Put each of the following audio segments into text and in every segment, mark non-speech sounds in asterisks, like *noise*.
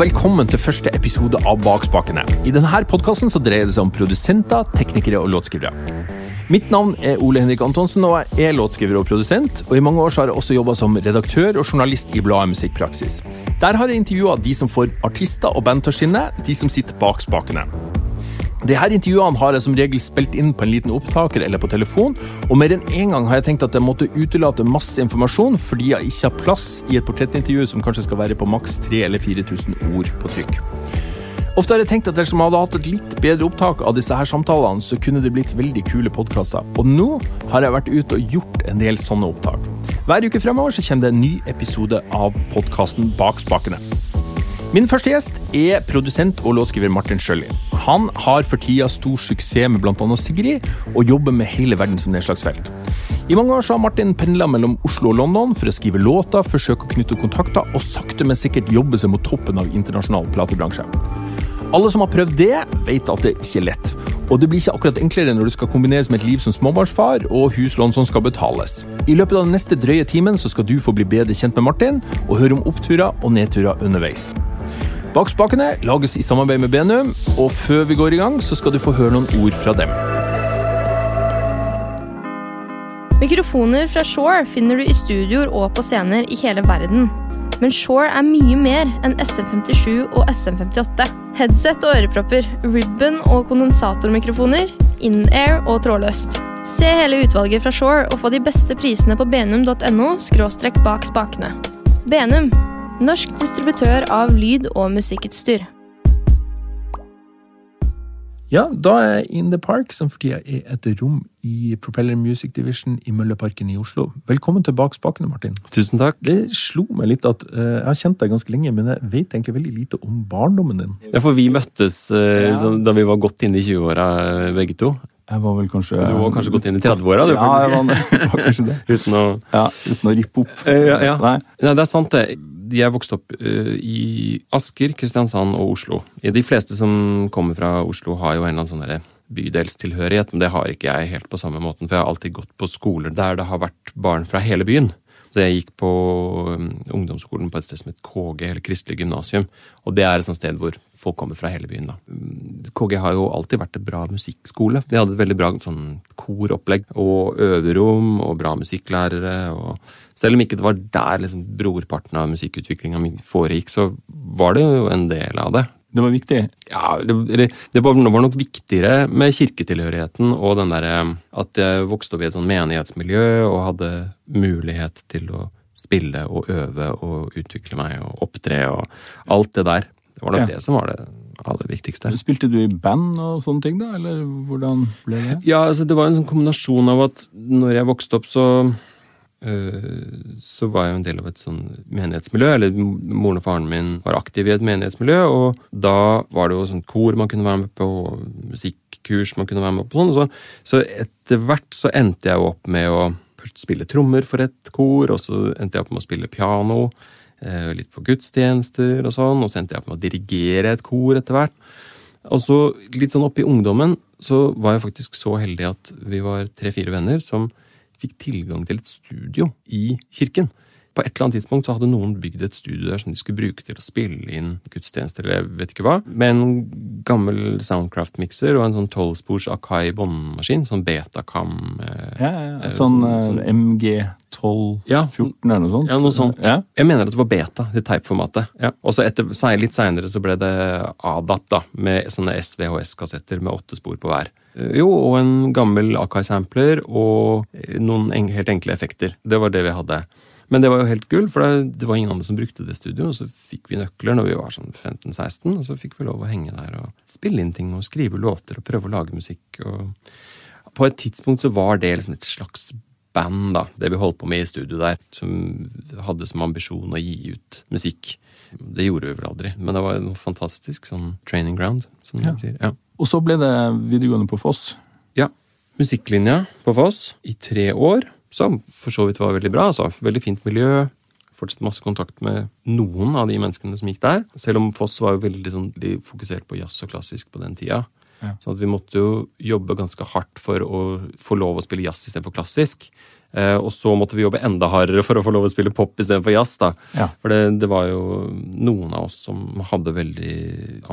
velkommen til første episode av Bakspakene. I denne podkasten dreier det seg om produsenter, teknikere og låtskrivere. Mitt navn er Ole Henrik Antonsen, og jeg er låtskriver og produsent. Og I mange år har jeg også jobba som redaktør og journalist i bladet Musikkpraksis. Der har jeg intervjua de som får artister og band til å skinne, de som sitter bak spakene. De her intervjuene har jeg som regel spilt inn på en liten opptaker eller på telefon, og mer enn én en gang har jeg tenkt at jeg måtte utelate masse informasjon fordi jeg ikke har plass i et portrettintervju som kanskje skal være på maks 3000 eller 4000 ord på trykk. Ofte har jeg tenkt at dersom jeg hadde hatt et litt bedre opptak av disse her samtalene, så kunne det blitt veldig kule podkaster. Og nå har jeg vært ute og gjort en del sånne opptak. Hver uke fremover så kommer det en ny episode av podkasten Bak spakene. Min første gjest er produsent og låtskriver Martin Sjølli. Han har for tida stor suksess med bl.a. Sigrid, og jobber med hele verden som nedslagsfelt. I mange år så har Martin pendla mellom Oslo og London for å skrive låter, forsøke å knytte kontakter og sakte, men sikkert jobbe seg mot toppen av internasjonal platebransje. Alle som har prøvd det, vet at det ikke er lett. Og det blir ikke akkurat enklere når det skal kombineres med et liv som småbarnsfar og huslån som skal betales. I løpet av den neste drøye timen så skal du få bli bedre kjent med Martin, og høre om oppturer og nedturer underveis. Bak spakene lages i samarbeid med Benum, og før vi går i gang, så skal du få høre noen ord fra dem. Mikrofoner fra Shore finner du i studioer og på scener i hele verden. Men Shore er mye mer enn SM57 og SM58. Headset og ørepropper, ribbon og kondensatormikrofoner, in-air og trådløst. Se hele utvalget fra Shore og få de beste prisene på benum.no – bak spakene. Benum Norsk distributør av lyd- og musikkutstyr. Ja, da er in the park, som for tida er et rom i Propeller Music Division i Mølleparken i Oslo. Velkommen tilbake spakene, Martin. Tusen takk. Det slo meg litt at uh, jeg har kjent deg ganske lenge, men jeg vet egentlig veldig lite om barndommen din. Ja, for vi møttes uh, ja. da vi var godt inne i 20-åra, eh, begge to. Jeg var vel kanskje Du var kanskje gått inn i 30-åra? Ja, jeg var, var, kanskje det. *laughs* uten, å, ja, uten å rippe opp. Uh, ja, ja. Nei. Nei, det er sant, det jeg vokste opp uh, i Asker, Kristiansand og Oslo. De fleste som kommer fra Oslo, har jo en eller annen sånn bydelstilhørighet, men det har ikke jeg helt på samme måten, for jeg har alltid gått på skoler der det har vært barn fra hele byen. Så jeg gikk på um, ungdomsskolen på et sted som het KG, eller Kristelig gymnasium. Og det er et sånt sted hvor folk kommer fra hele byen. da. KG har jo alltid vært et bra musikkskole. De hadde et veldig bra sånn koropplegg og øverom og bra musikklærere. og Selv om ikke det var der liksom brorparten av musikkutviklinga foregikk, så var det jo en del av det. Det var viktig? Ja, det, det var, var, nok viktigere med kirketilhørigheten og den derre at jeg vokste opp i et sånn menighetsmiljø og hadde mulighet til å spille og øve og utvikle meg og opptre og alt det der. Det var nok ja. det som var det aller viktigste. Spilte du i band og sånne ting, da? Eller hvordan ble det? Ja, altså det var en sånn kombinasjon av at når jeg vokste opp, så Eh, så var jeg en del av et sånn menighetsmiljø. eller Moren og faren min var aktive i et menighetsmiljø, og da var det jo sånn kor man kunne være med på, og musikkurs man kunne være med på. sånn, så, så etter hvert så endte jeg jo opp med å først spille trommer for et kor, og så endte jeg opp med å spille piano. Eh, litt for gudstjenester og sånn, og så endte jeg opp med å dirigere et kor etter hvert. Og så litt sånn oppi ungdommen så var jeg faktisk så heldig at vi var tre-fire venner som fikk tilgang til et studio i kirken. På et eller annet tidspunkt så hadde noen bygd et studio der som de skulle bruke til å spille inn gudstjenester eller jeg vet ikke hva, med en gammel Soundcraft-mikser og en sånn tolvspors Akai båndmaskin, sånn Betacam eh, Ja, ja, ja. Sånn, sånn, sånn MG1214 ja, eller noe sånt? Ja, noe sånt. Ja. Jeg mener at det var beta, det teipformatet. Ja. Og så litt seinere så ble det ADAT, da, med sånne SVHS-kassetter med åtte spor på hver. Eh, jo, og en gammel Akai-sampler og noen helt enkle effekter. Det var det vi hadde. Men det var jo helt gull, for det var ingen andre som brukte det studioet. Og så fikk vi nøkler når vi var sånn 15-16, og så fikk vi lov å henge der og spille inn ting og skrive låter og prøve å lage musikk. Og på et tidspunkt så var det liksom et slags band, da, det vi holdt på med i studio der, som hadde som ambisjon å gi ut musikk. Det gjorde vi vel aldri, men det var en fantastisk sånn training ground, som ja. sier. Ja. Og så ble det videregående på Foss? Ja. Musikklinja på Foss i tre år, som for så vidt var veldig bra. altså Veldig fint miljø. Fortsatt masse kontakt med noen av de menneskene som gikk der. Selv om Foss var jo veldig sånn, fokusert på jazz og klassisk på den tida. Ja. Så at vi måtte jo jobbe ganske hardt for å få lov å spille jazz istedenfor klassisk. Eh, og så måtte vi jobbe enda hardere for å få lov å spille pop istedenfor jazz. da. Ja. For det, det var jo noen av oss som hadde veldig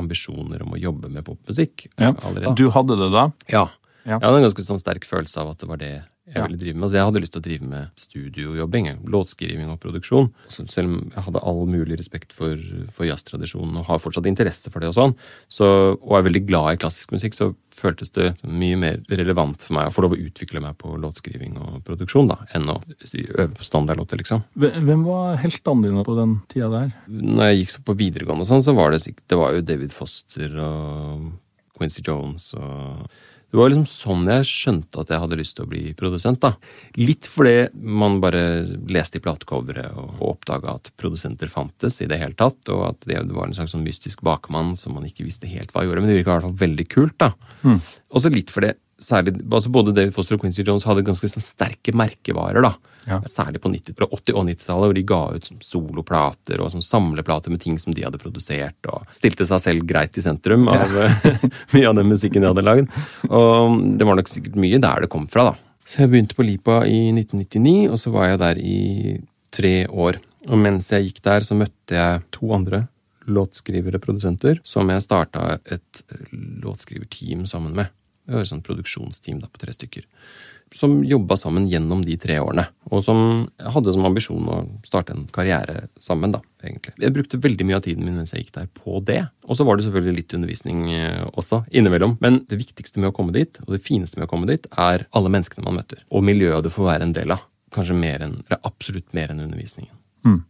ambisjoner om å jobbe med popmusikk Ja. allerede. Du hadde det da? Ja. Ja. Jeg hadde en ganske sånn sterk følelse av at det var det jeg ville drive med. Altså, jeg hadde lyst til å drive med studiojobbing, låtskriving og produksjon. Så selv om jeg hadde all mulig respekt for, for jazztradisjonen og har fortsatt interesse for det, og sånn, så, og er veldig glad i klassisk musikk, så føltes det mye mer relevant for meg å få lov å utvikle meg på låtskriving og produksjon da, enn å øve på standardlåter, liksom. Hvem hvem var heltene dine på den tida der? Når jeg gikk så på videregående, og sånn, så var det, det var jo David Foster og Quincy Jones og Det var liksom sånn jeg skjønte at jeg hadde lyst til å bli produsent. da. Litt fordi man bare leste i platecoveret og, oppdaga at produsenter fantes i det hele tatt, og at det var en slags sånn mystisk bakmann som man ikke visste helt hva gjorde. Men det virka i hvert fall veldig kult. da. Mm. Også litt fordi særlig, altså Både David Foster og Quincy Jones hadde ganske sånn sterke merkevarer. da. Ja. Særlig på 80- og 90-tallet, hvor de ga ut soloplater og samleplater med ting som de hadde produsert, og stilte seg selv greit i sentrum av *laughs* mye av den musikken de hadde lagd. Og det var nok sikkert mye der det kom fra, da. Så jeg begynte på Lipa i 1999, og så var jeg der i tre år. Og mens jeg gikk der, så møtte jeg to andre låtskrivere, produsenter, som jeg starta et låtskriverteam sammen med. Det var et sånt produksjonsteam da, på tre stykker. Som jobba sammen gjennom de tre årene. Og som hadde som ambisjon å starte en karriere sammen. da, egentlig. Jeg brukte veldig mye av tiden min mens jeg gikk der på det. Og så var det selvfølgelig litt undervisning eh, også innimellom. Men det viktigste med å komme dit, og det fineste med å komme dit, er alle menneskene man møter. Og miljøet du får være en del av. Kanskje mer enn, eller absolutt mer enn undervisningen. Mm.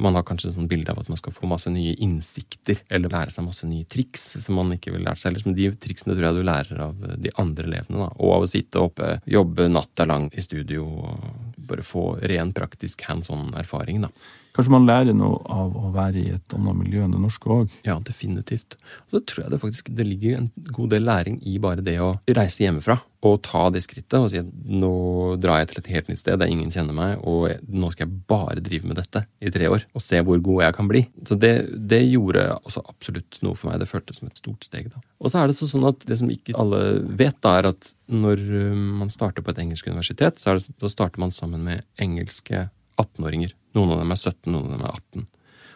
Man har kanskje et sånt bilde av at man skal få masse nye innsikter eller lære seg masse nye triks som man ikke vil lære seg. Men de triksene tror jeg du lærer av de andre elevene. da. Og av å sitte oppe, jobbe natta lang i studio og bare få ren praktisk hands on-erfaring. da. Kanskje man lærer noe av å være i et annet miljø enn det norske òg? Ja, definitivt. Og så tror jeg det faktisk det ligger en god del læring i bare det å reise hjemmefra og ta det skrittet og si at nå drar jeg til et helt nytt sted der ingen kjenner meg, og nå skal jeg bare drive med dette i tre år og se hvor god jeg kan bli. Så det, det gjorde også absolutt noe for meg. Det føltes som et stort steg. da. Og så er det sånn at det som ikke alle vet, da, er at når uh, man starter på et engelsk universitet, så det, så starter man sammen med engelske 18-åringer. Noen av dem er 17, noen av dem er 18.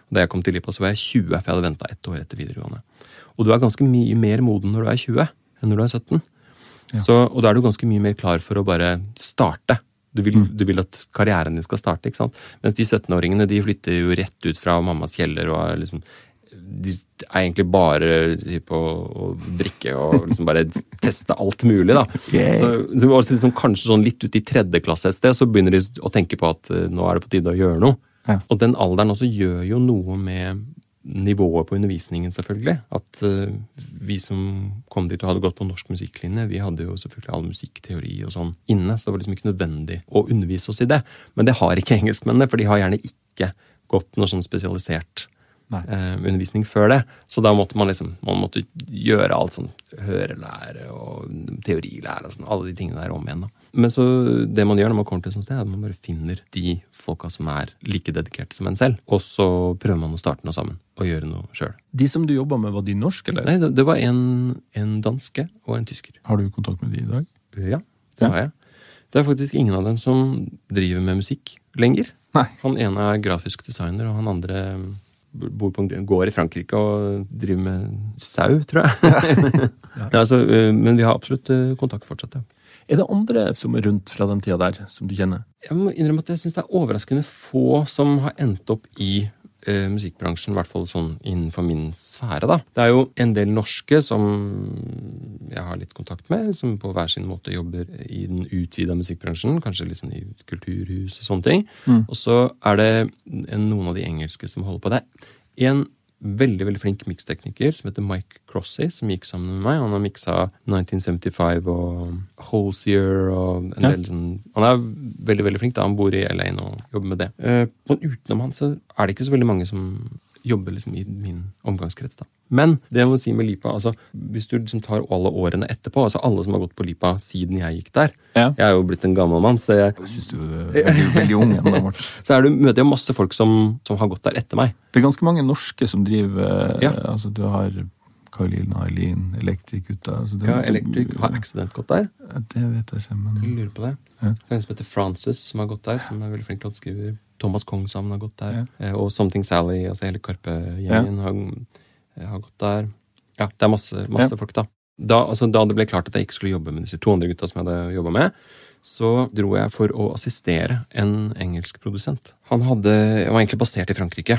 Og Da jeg kom til Lipa, så var jeg 20, for jeg hadde venta ett år etter videregående. Og du er ganske mye mer moden når du er 20 enn når du er 17. Så, og da er du ganske mye mer klar for å bare starte. Du vil, du vil at karrieren din skal starte. ikke sant? Mens de 17-åringene de flytter jo rett ut fra mammas kjeller og er liksom de er egentlig bare på å drikke og liksom bare teste alt mulig. da. Yeah. Så, så liksom, kanskje sånn litt ut i tredje klasse et sted, så begynner de å tenke på at eh, nå er det på tide å gjøre noe. Ja. Og den alderen også gjør jo noe med nivået på undervisningen, selvfølgelig. At uh, vi som kom dit og hadde gått på norsk musikklinje, vi hadde jo selvfølgelig all musikkteori og sånn inne, så det var liksom ikke nødvendig å undervise oss i det. Men det har ikke engelskmennene, for de har gjerne ikke gått noe sånn spesialisert. Eh, undervisning før det. Så da måtte man liksom man måtte gjøre alt sånn hørelære og teorilære og sånn, alle de tingene der om igjen. da. Men så det man gjør når man kommer til et sånt sted, er at man bare finner de folka som er like dedikerte som en selv, og så prøver man å starte noe sammen og gjøre noe sjøl. De som du jobba med, var de norske, eller? Nei, det, det var en, en danske og en tysker. Har du kontakt med de i dag? Ja, det Ja. har jeg. Det er faktisk ingen av dem som driver med musikk lenger. Nei. Han ene er grafisk designer, og han andre bor på en gård i Frankrike og driver med sau, tror jeg. ja. *laughs* altså, øh, men vi har absolutt øh, kontakt fortsatt, ja. Er det andre som er rundt fra den tida der, som du kjenner? Jeg må innrømme at jeg syns det er overraskende få som har endt opp i eh, musikkbransjen, i hvert fall sånn innenfor min sfære. da. Det er jo en del norske som jeg har litt kontakt med, som på hver sin måte jobber i den utvida musikkbransjen, kanskje sånn i kulturhus og sånne ting. Og så er det en, noen av de engelske som holder på. Det er en veldig veldig flink mikstekniker som heter Mike Crossy, som gikk sammen med meg. Han har miksa 1975 og Hosier og en Ja. del sånn Han er veldig veldig flink. da, Han bor i LA nå og jobber med det. Eh, Men utenom han så er det ikke så veldig mange som jobber liksom i min omgangskrets. da. Men det jeg må si med Lipa, altså hvis du liksom tar alle årene etterpå, altså alle som har gått på Lipa siden jeg gikk der Ja. Jeg er jo blitt en gammel mann, så jeg Jeg synes du er veldig, veldig ung ennå, Morten. *laughs* så er det, møter jeg masse folk som, som har gått der etter meg. Det er ganske mange norske som driver Ja. Altså, du har Karoline Eileen, Electric gutta. Altså Ja, Electric har Accident gått der. Det vet jeg ikke, men Jeg lurer på det. Ja. Det er en som heter Frances, som har gått der, som er veldig flink låtskriver. Thomas Kongshamn har gått der. Ja. Eh, Og Something Sally, altså hele Karpe-gjengen, har, har gått der. Ja, det er masse, masse Ja. folk, da. Da, altså, da det ble klart at jeg ikke skulle jobbe med disse to andre gutta som jeg hadde jobba med, så dro jeg for å assistere en engelsk produsent. Han hadde, var egentlig basert i Frankrike,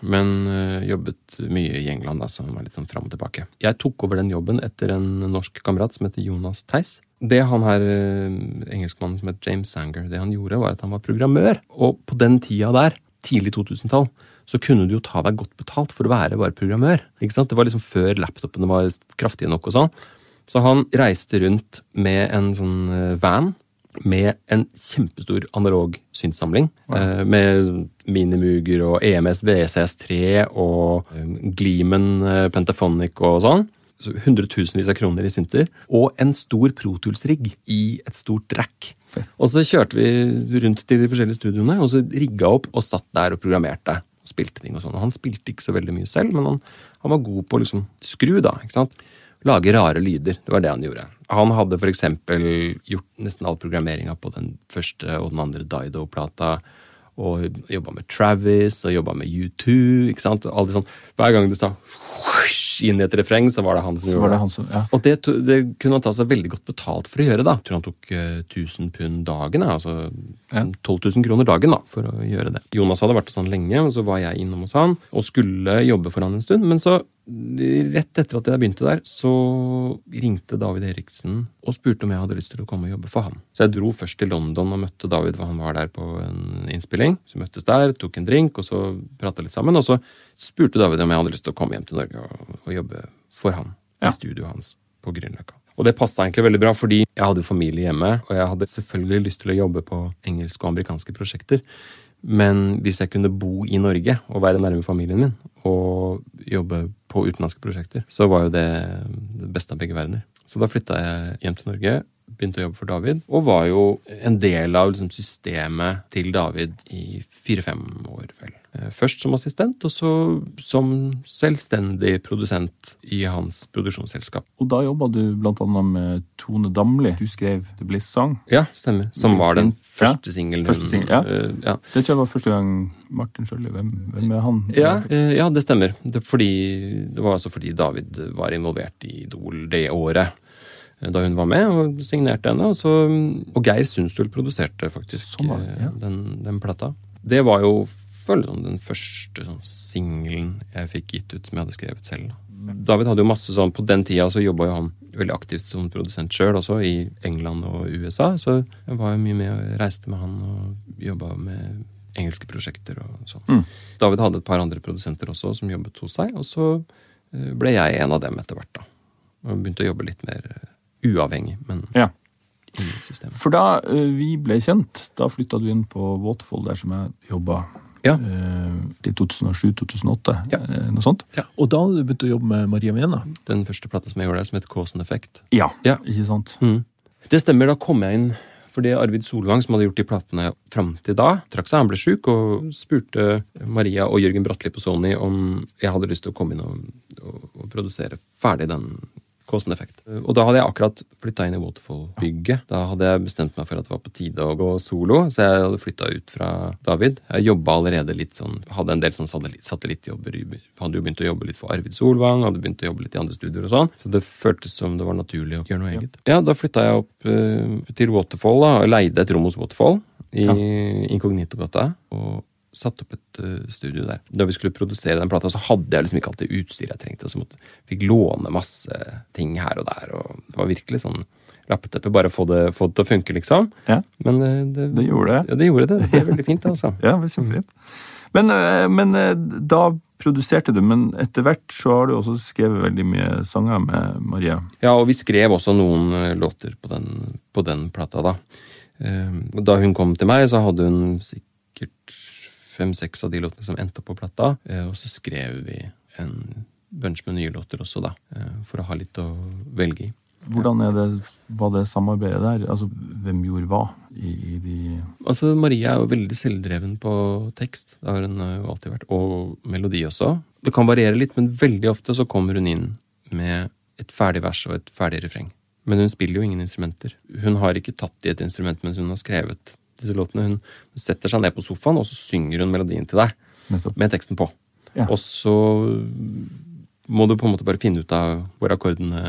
men øh, jobbet mye i England, da, så han var litt sånn fram og tilbake. Jeg tok over den jobben etter en norsk kamerat som heter Jonas Theis. Det han her, øh, engelskmannen som het James Sanger, det han gjorde, var at han var programmør. Og på den tida der, tidlig 2000-tall, så kunne du jo ta deg godt betalt for å være bare programmør. Ikke sant? Det var liksom før laptopene var kraftige nok og sånn. Så han reiste rundt med en sånn øh, van med en kjempestor analog synssamling. Ja. Med Minimuger og EMS VCS3 og eh, eh, Pentaphonic og sånn. Hundretusenvis av kroner i synter. Og en stor Pro Tools-rigg i et stort rack. Og så kjørte vi rundt til de forskjellige studioene og så rigga opp og satt der og programmerte. Og spilte ting og sånn. Han spilte ikke så veldig mye selv, men han, han var god på å liksom skru, da. ikke sant? Lage rare lyder. Det var det han gjorde. Han hadde eksempel gjort nesten all programmeringa på den første og den andre Dido-plata. Og jobba med Travis og jobba med U2. ikke sant? alt det sånt. Hver gang det sa inn i et refreng, så var det han som så gjorde var det han som Ja. og det, det kunne han ta seg veldig godt betalt for å gjøre. da. Jeg tror han tok uh, 1000 pund dagen, altså ja. 12 000 kroner dagen da, for å gjøre det. Jonas hadde vært sånn lenge, og så var jeg innom hos han og skulle jobbe for han en stund. Men så, rett etter at jeg begynte der, så ringte David Eriksen og spurte om jeg hadde lyst til å komme og jobbe for ham. Så jeg dro først til London og møtte David, for han var der på en innspilling. Så møttes der, tok en drink, og så prata litt sammen. Og så spurte David om jeg hadde lyst til å komme hjem til Norge og, og jobbe for ham Ja. i studioet hans på Grünerløkka. Og det passa egentlig veldig bra, fordi jeg hadde familie hjemme, og jeg hadde selvfølgelig lyst til å jobbe på engelske og amerikanske prosjekter. Men hvis jeg kunne bo i Norge og være nærme familien min og jobbe på utenlandske prosjekter, så var jo det det beste av begge verdener. Så da flytta jeg hjem til Norge, begynte å jobbe for David, og var jo en del av liksom, systemet til David i fire-fem år, vel. Eh, Først som assistent, og så som selvstendig produsent i hans produksjonsselskap. Og da jobba du annet med Tone Damli. Du skrev The Bliss Song. Ja, stemmer. Som var den første singelen. første ja. eh, ja. Det tror jeg var første gang Martin Sjøli Hvem, hvem er han? Ja, eh, ja, det stemmer. Det, fordi, det var altså fordi David var involvert i Idol det året. Da hun var med og signerte henne. Og, så, og Geir Sundstøl produserte faktisk Sånn var ja. den, den plata. Det var jo føler sånn, den første sånn, singelen jeg fikk gitt ut som jeg hadde skrevet selv. David hadde jo masse sånn, På den tida så jobba jo han veldig aktivt som produsent sjøl også, i England og USA. Så jeg var jo mye med og reiste med han og jobba med engelske prosjekter og sånn. Mm. David hadde et par andre produsenter også som jobbet hos seg, og så eh, ble jeg en av dem etter hvert. da. Og begynte å jobbe litt mer eh, uavhengig, men Ja. For da eh, vi ble kjent, da flytta du inn på Waterfall, der som jeg jobba Ja. i 2007-2008. Ja. eh, Noe sånt. Og da hadde du begynt å jobbe med Maria Mena. Den første plata som jeg gjorde der, som het Causen Effect. Ja, Ja. ikke sant? Mm. Det stemmer, da kom jeg inn fordi Arvid Solvang, som hadde gjort de platene fram til da, trakk seg. Han ble sjuk og spurte Maria og Jørgen Bratli på Sony om jeg hadde lyst til å komme inn og, og, og produsere ferdig den And Effect. Og da hadde jeg akkurat flytta inn i Waterfall-bygget. Da hadde jeg bestemt meg for at det var på tide å gå solo, så jeg hadde flytta ut fra David. Jeg jobba allerede litt sånn, hadde en del sånn satellittjobber. Hadde jo begynt å jobbe litt for Arvid Solvang, hadde begynt å jobbe litt i andre studioer og sånn. Så det føltes som det var naturlig å gjøre noe eget. Ja, da flytta jeg opp uh, til Waterfall, da, og leide et rom hos Waterfall i Ja. Inkognito-gata. og satte opp et eh, studio der. Da vi skulle produsere den plata, så hadde jeg liksom ikke alt det utstyret jeg trengte. Så måtte, fikk låne masse ting her og der. og Det var virkelig sånn lappeteppe. Bare få det, få det til å funke, liksom. Ja, Men det, det, det gjorde det. ja, det gjorde det. Det ble veldig fint, altså. *laughs* Ja, det var kjempefint. Men, eh, men eh, da produserte du, men etter hvert så har du også skrevet veldig mye sanger med Maria. Ja, og vi skrev også noen eh, låter på den, på den plata, da. Eh, Da hun kom til meg, så hadde hun sikkert fem-seks av de låtene som endte opp på plata. eh, Og så skrev vi en bunch med nye låter også, da. eh, For å ha litt å velge i. Hvordan er det, var det samarbeidet der? Altså, hvem gjorde hva i, i de Altså, Maria er jo veldig selvdreven på tekst. Det har hun eh, jo alltid vært. Og melodi også. Det kan variere litt, men veldig ofte så kommer hun inn med et ferdig vers og et ferdig refreng. Men hun spiller jo ingen instrumenter. Hun har ikke tatt i et instrument mens hun har skrevet disse låtene. Hun setter seg ned på sofaen, og så synger hun melodien til deg Nettopp. med teksten på. Ja. Og så må du på en måte bare finne ut av hvor akkordene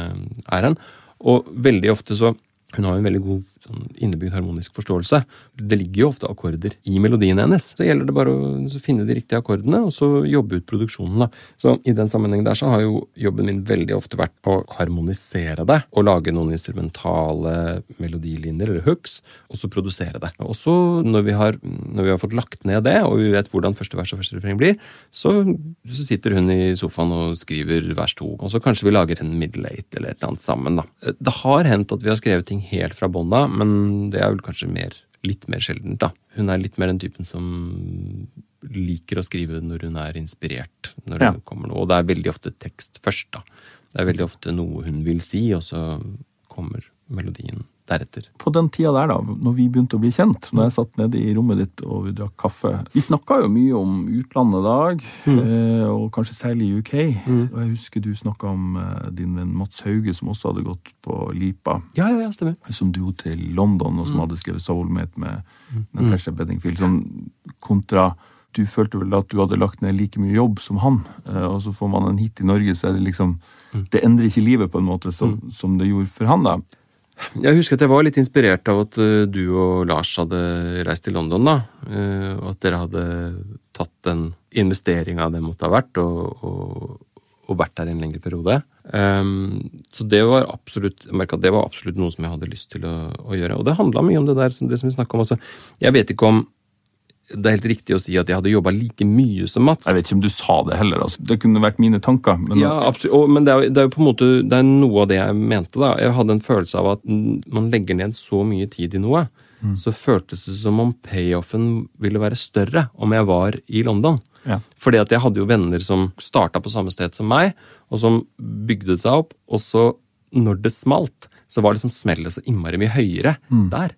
er hen. Og veldig ofte så Hun har jo en veldig god sånn, innebygd harmonisk forståelse. Det ligger jo ofte akkorder i melodien hennes. Så gjelder det bare å finne de riktige akkordene, og så jobbe ut produksjonen. da. Så i den sammenhengen der så har jo jobben min veldig ofte vært å harmonisere det. Og lage noen instrumentale melodilinjer, eller hooks, og så produsere det. Og så når vi har, når vi har fått lagt ned det, og vi vet hvordan første vers og første refreng blir, så, så sitter hun i sofaen og skriver vers to. Og så kanskje vi lager en middle eight eller et eller annet sammen, da. Det har hendt at vi har skrevet ting helt fra bånn av, men det er vel kanskje mer, litt mer sjeldent, da. Hun er litt mer den typen som liker å skrive når hun er inspirert. når Ja. hun kommer noe, Og det er veldig ofte tekst først, da. Det er veldig ofte noe hun vil si, og så kommer melodien deretter. På den tida der, da, når vi begynte å bli kjent, når jeg satt nede i rommet ditt og vi drakk kaffe Vi snakka jo mye om utlandet da, mm. og kanskje særlig UK. Og jeg husker du snakka om eh, din venn Mats Hauge, som også hadde gått på Lipa. Ja, ja, ja, stemmer. Som dro til London, og som hadde skrevet Soulmate med Natasha Beddingfield. Sånn kontra Du følte vel at du hadde lagt ned like mye jobb som han, eh, og så får man en hit i Norge, så er det liksom Det endrer ikke livet på en måte som, som det gjorde for han, da. Jeg husker at jeg var litt inspirert av at eh, du og Lars hadde reist til London, da. eh, Og at dere hadde tatt den investeringa det måtte ha vært, og, og, og vært der en lengre periode. Um, så det var absolutt jeg at det var absolutt noe som jeg hadde lyst til å, å gjøre. Og det handla mye om det der det som vi snakka om. Altså, jeg vet ikke om det er helt riktig å si at jeg hadde jobba like mye som Mats. Jeg vet ikke om du sa det heller, altså. Det kunne vært mine tanker. Men Ja, absolutt. Og, men det er, det er jo på en måte det er noe av det jeg mente. da. Jeg hadde en følelse av at mm, man legger ned så mye tid i noe, så føltes det som om payoffen ville være større om jeg var i London. Ja. Fordi at jeg hadde jo venner som starta på samme sted som meg, og som bygde seg opp, og så, når det smalt, så var liksom smellet så innmari mye høyere der.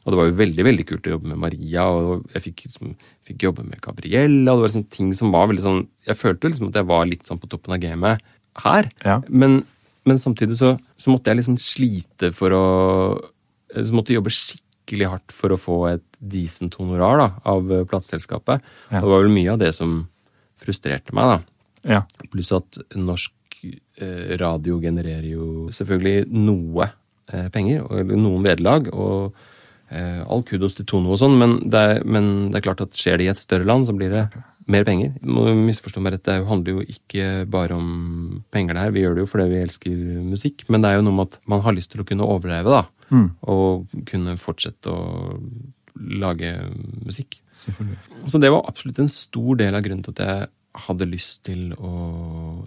Og det var jo veldig veldig kult å jobbe med Maria, og jeg fikk, liksom, fikk jobbe med Gabriella. og det var liksom ting som var veldig sånn, Jeg følte liksom at jeg var litt sånn på toppen av gamet her. Ja. Men, men samtidig så, så måtte jeg liksom slite for å Så måtte jeg jobbe skikkelig hardt for å få et decent honorar da, av plateselskapet. Ja. Og det var vel mye av det som frustrerte meg. da. Ja. Pluss at norsk eh, radio genererer jo selvfølgelig noe eh, penger, eller noen vederlag. Og all kudos til Tono og sånn, men, det men det er klart at skjer det i et større land, så blir det mer penger. Må misforstå meg rett, det handler jo ikke bare om penger det her. Vi gjør det jo fordi vi elsker musikk, men det er jo noe med at man har lyst til å kunne overleve, da. Og kunne fortsette å lage musikk. Selvfølgelig. Så det var absolutt en stor del av grunnen til at jeg hadde lyst til å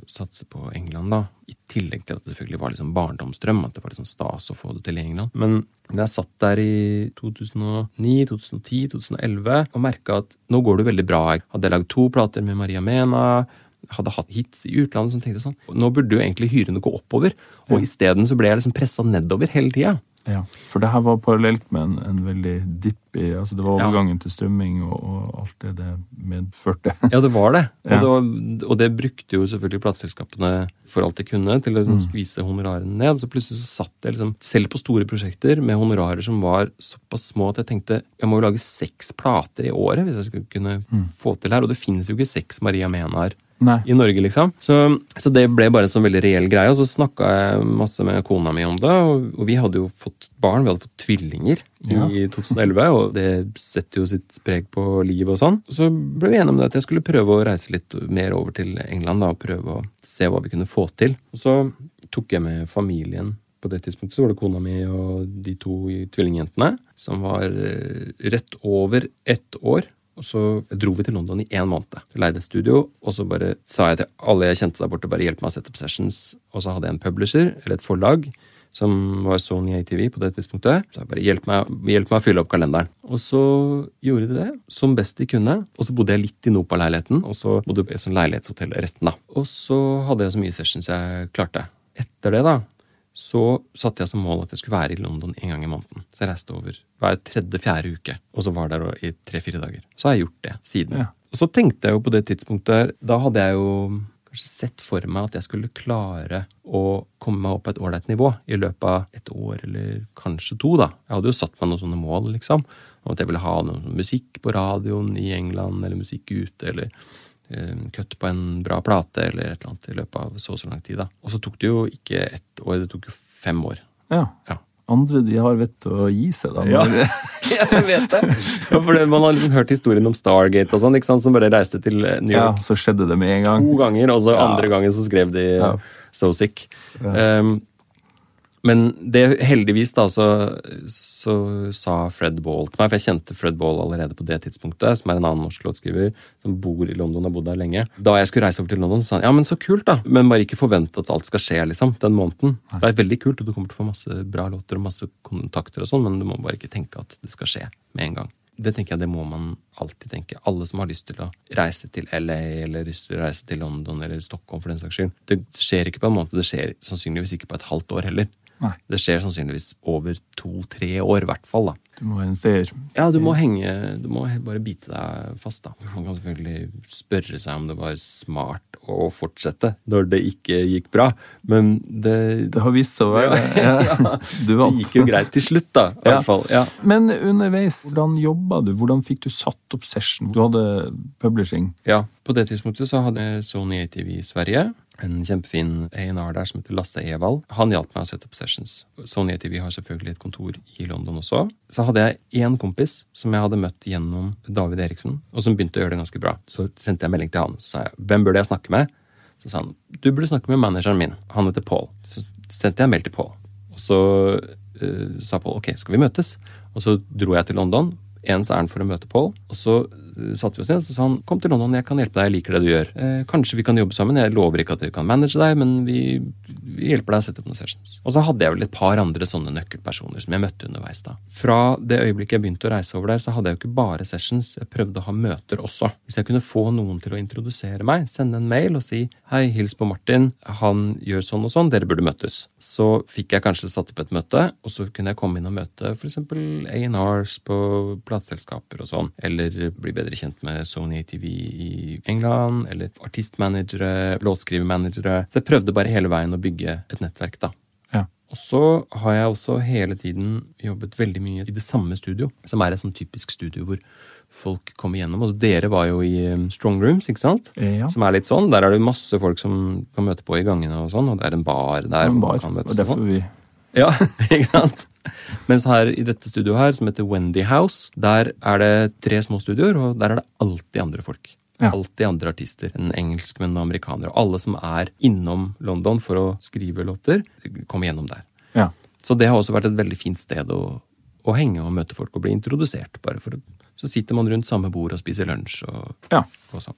satse på England, da. I tillegg til at det selvfølgelig var liksom barndomsdrøm, at det var liksom stas å få det til i England. Men da jeg satt der i 2009, 2010, 2011 og merka at nå går det veldig bra. Jeg hadde lagd to plater med Maria Mena. Hadde hatt hits i utlandet som tenkte sånn Nå burde jo egentlig hyrene gå oppover. Og isteden så ble jeg liksom pressa nedover hele tida. Ja, for det her var parallelt med en, en veldig dipp i altså Det var Ja. overgangen til strømming og, og alt det det medførte. *laughs* Ja, det var det. Og, Ja. det var, og det brukte jo selvfølgelig plateselskapene for alt de kunne til å liksom, Mm. skvise honorarene ned. Så plutselig så satt jeg liksom, selv på store prosjekter med honorarer som var såpass små at jeg tenkte jeg må jo lage seks plater i året hvis jeg skal kunne Mm. få til her. Og det finnes jo ikke seks Maria Menaer Nei. i Norge, liksom. Så, så det ble bare en sånn veldig reell greie. Og så snakka jeg masse med kona mi om det, og, og vi hadde jo fått barn. Vi hadde fått tvillinger Ja. *laughs* i 2011, og det setter jo sitt preg på livet og sånn. Så ble vi enige om det at jeg skulle prøve å reise litt mer over til England da, og prøve å se hva vi kunne få til. Og så tok jeg med familien. På det tidspunktet så var det kona mi og de to tvillingjentene, som var eh, rett over ett år. Og så dro vi til London i én måned. Leide et studio, og så bare sa jeg til alle jeg kjente der borte, bare hjelp meg å sette opp sessions. Og så hadde jeg en publisher, eller et forlag, som var Sony ATV på det tidspunktet. Så jeg bare hjelp meg, hjelp meg å fylle opp kalenderen. Og så gjorde de det, som best de kunne. Og så bodde jeg litt i Nopa-leiligheten, og så bodde jeg et sånt leilighetshotell resten, da. Og så hadde jeg så mye sessions jeg klarte. Etter det, da, så satte jeg som mål at jeg skulle være i London en gang i måneden. Så jeg reiste over hver tredje-fjerde uke, og så var der i tre-fire dager. Så har jeg gjort det siden. Ja. Og så tenkte jeg jo på det tidspunktet her, Da hadde jeg jo kanskje sett for meg at jeg skulle klare å komme meg opp på et ålreit nivå i løpet av et år eller kanskje to. da. Jeg hadde jo satt meg noen sånne mål, liksom. Om at jeg ville ha noe musikk på radioen i England, eller musikk ute, eller kutt på en bra plate, eller et eller annet i løpet av så og så lang tid. da. Og så tok det jo ikke ett år, det tok jo fem år. Ja. Ja. Andre de har vett til å gi seg, da. Ja. *laughs* jeg vet det. Ja, for det, Man har liksom hørt historien om Stargate og sånn, ikke sant, som bare reiste til New York. ja, så skjedde det med en gang. to ganger, og så Ja. andre gangen så skrev de Ja. So Sick. Um, men det, heldigvis da, så, så sa Fred Ball til meg, for jeg kjente Fred Ball allerede på det tidspunktet, som er en annen norsk låtskriver som bor i London og har bodd der lenge. Da jeg skulle reise over til London, sa han ja, men så kult, da, men bare ikke forvent at alt skal skje liksom, den måneden. Det er veldig kult, og du kommer til å få masse bra låter og masse kontakter og sånn, men du må bare ikke tenke at det skal skje med en gang. Det tenker jeg, det må man alltid tenke. Alle som har lyst til å reise til LA eller lyst til å reise til London eller Stockholm, for den saks skyld. Det skjer ikke på en måned, det skjer sannsynligvis ikke på et halvt år heller. Nei. Det skjer sannsynligvis over to-tre år, i hvert fall. da. Du må investere. Ja, du må henge Du må bare bite deg fast, da. Man kan selvfølgelig spørre seg om det var smart å fortsette når det ikke gikk bra, men det, Det har vist seg å være det. *laughs* Ja. Du det gikk jo greit til slutt, da. I Ja. hvert fall. Ja. Men underveis, hvordan jobba du? Hvordan fikk du satt opp session? Du hadde publishing. Ja, på det tidspunktet så hadde Sony ATV i Sverige. En kjempefin A&R der som heter Lasse Evald. Han hjalp meg å sette opp sessions. Sony ATV har selvfølgelig et kontor i London også. Så hadde jeg én kompis som jeg hadde møtt gjennom David Eriksen, og som begynte å gjøre det ganske bra. Så sendte jeg melding til han. Så sa jeg hvem burde jeg snakke med? Så sa han du burde snakke med manageren min. Han heter Paul. Så sendte jeg mail til Paul. Og så uh, sa Paul ok, skal vi møtes? Og så dro jeg til London. Ens ærend for å møte Paul. Og så satte vi oss ned så sa han kom til London, jeg kan hjelpe deg, jeg liker det du gjør. Eh, kanskje vi kan jobbe sammen. Jeg lover ikke at vi kan manage deg, men vi, vi hjelper deg å sette opp noen sessions. Og så hadde jeg vel et par andre sånne nøkkelpersoner som jeg møtte underveis da. Fra det øyeblikket jeg begynte å reise over der, så hadde jeg jo ikke bare sessions, jeg prøvde å ha møter også. Hvis jeg kunne få noen til å introdusere meg, sende en mail og si hei, hils på Martin, han gjør sånn og sånn, dere burde møtes. Så fikk jeg kanskje satt opp et møte, og så kunne jeg komme inn og møte f.eks. A&Rs på plateselskaper og sånn, eller bli bedre kjent med Sony ATV i England, eller artistmanagere, låtskrivermanagere. Så jeg prøvde bare hele veien å bygge et nettverk, da. Ja. Og så har jeg også hele tiden jobbet veldig mye i det samme studio, som er et sånn typisk studio hvor folk kommer gjennom. Altså, dere var jo i um, Strong Rooms, ikke sant? Ja. Som er litt sånn. Der er det masse folk som kan møte på i gangene og sånn, og det er en bar der. En bar. man kan Og og derfor sånn. vi Ja, *laughs* ikke sant? *laughs* Mens her i dette studioet her, som heter Wendy House, der er det tre små studioer, og der er det alltid andre folk. Ja. Alltid andre artister. En engelskmenn og amerikanere. Og alle som er innom London for å skrive låter, kommer gjennom der. Ja. Så det har også vært et veldig fint sted å, å henge og møte folk og bli introdusert. bare for Så sitter man rundt samme bord og spiser lunsj og, Ja. og sånn.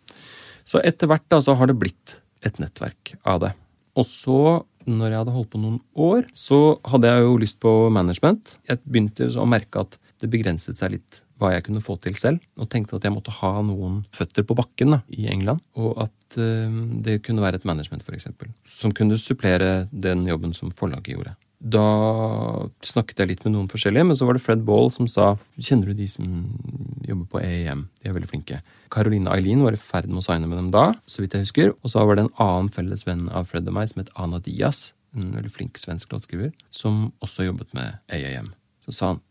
Så etter hvert da, så har det blitt et nettverk av det. Og så, når jeg hadde holdt på noen år, så hadde jeg jo lyst på management. Jeg begynte å merke at det begrenset seg litt hva jeg kunne få til selv, og tenkte at jeg måtte ha noen føtter på bakken da, i England, og at uh, det kunne være et management, eksempel, som kunne supplere den jobben som forlaget gjorde. Da snakket jeg litt med noen forskjellige, men så var det Fred Ball som sa Kjenner du de som jobber på AEM? De er veldig flinke. Caroline Eileen var i ferd med å signe med dem da, så vidt jeg husker. Og så var det en annen felles venn av Fred og meg som het Ana Diaz, en veldig flink svensk låtskriver, som også jobbet med AAM. Så sa han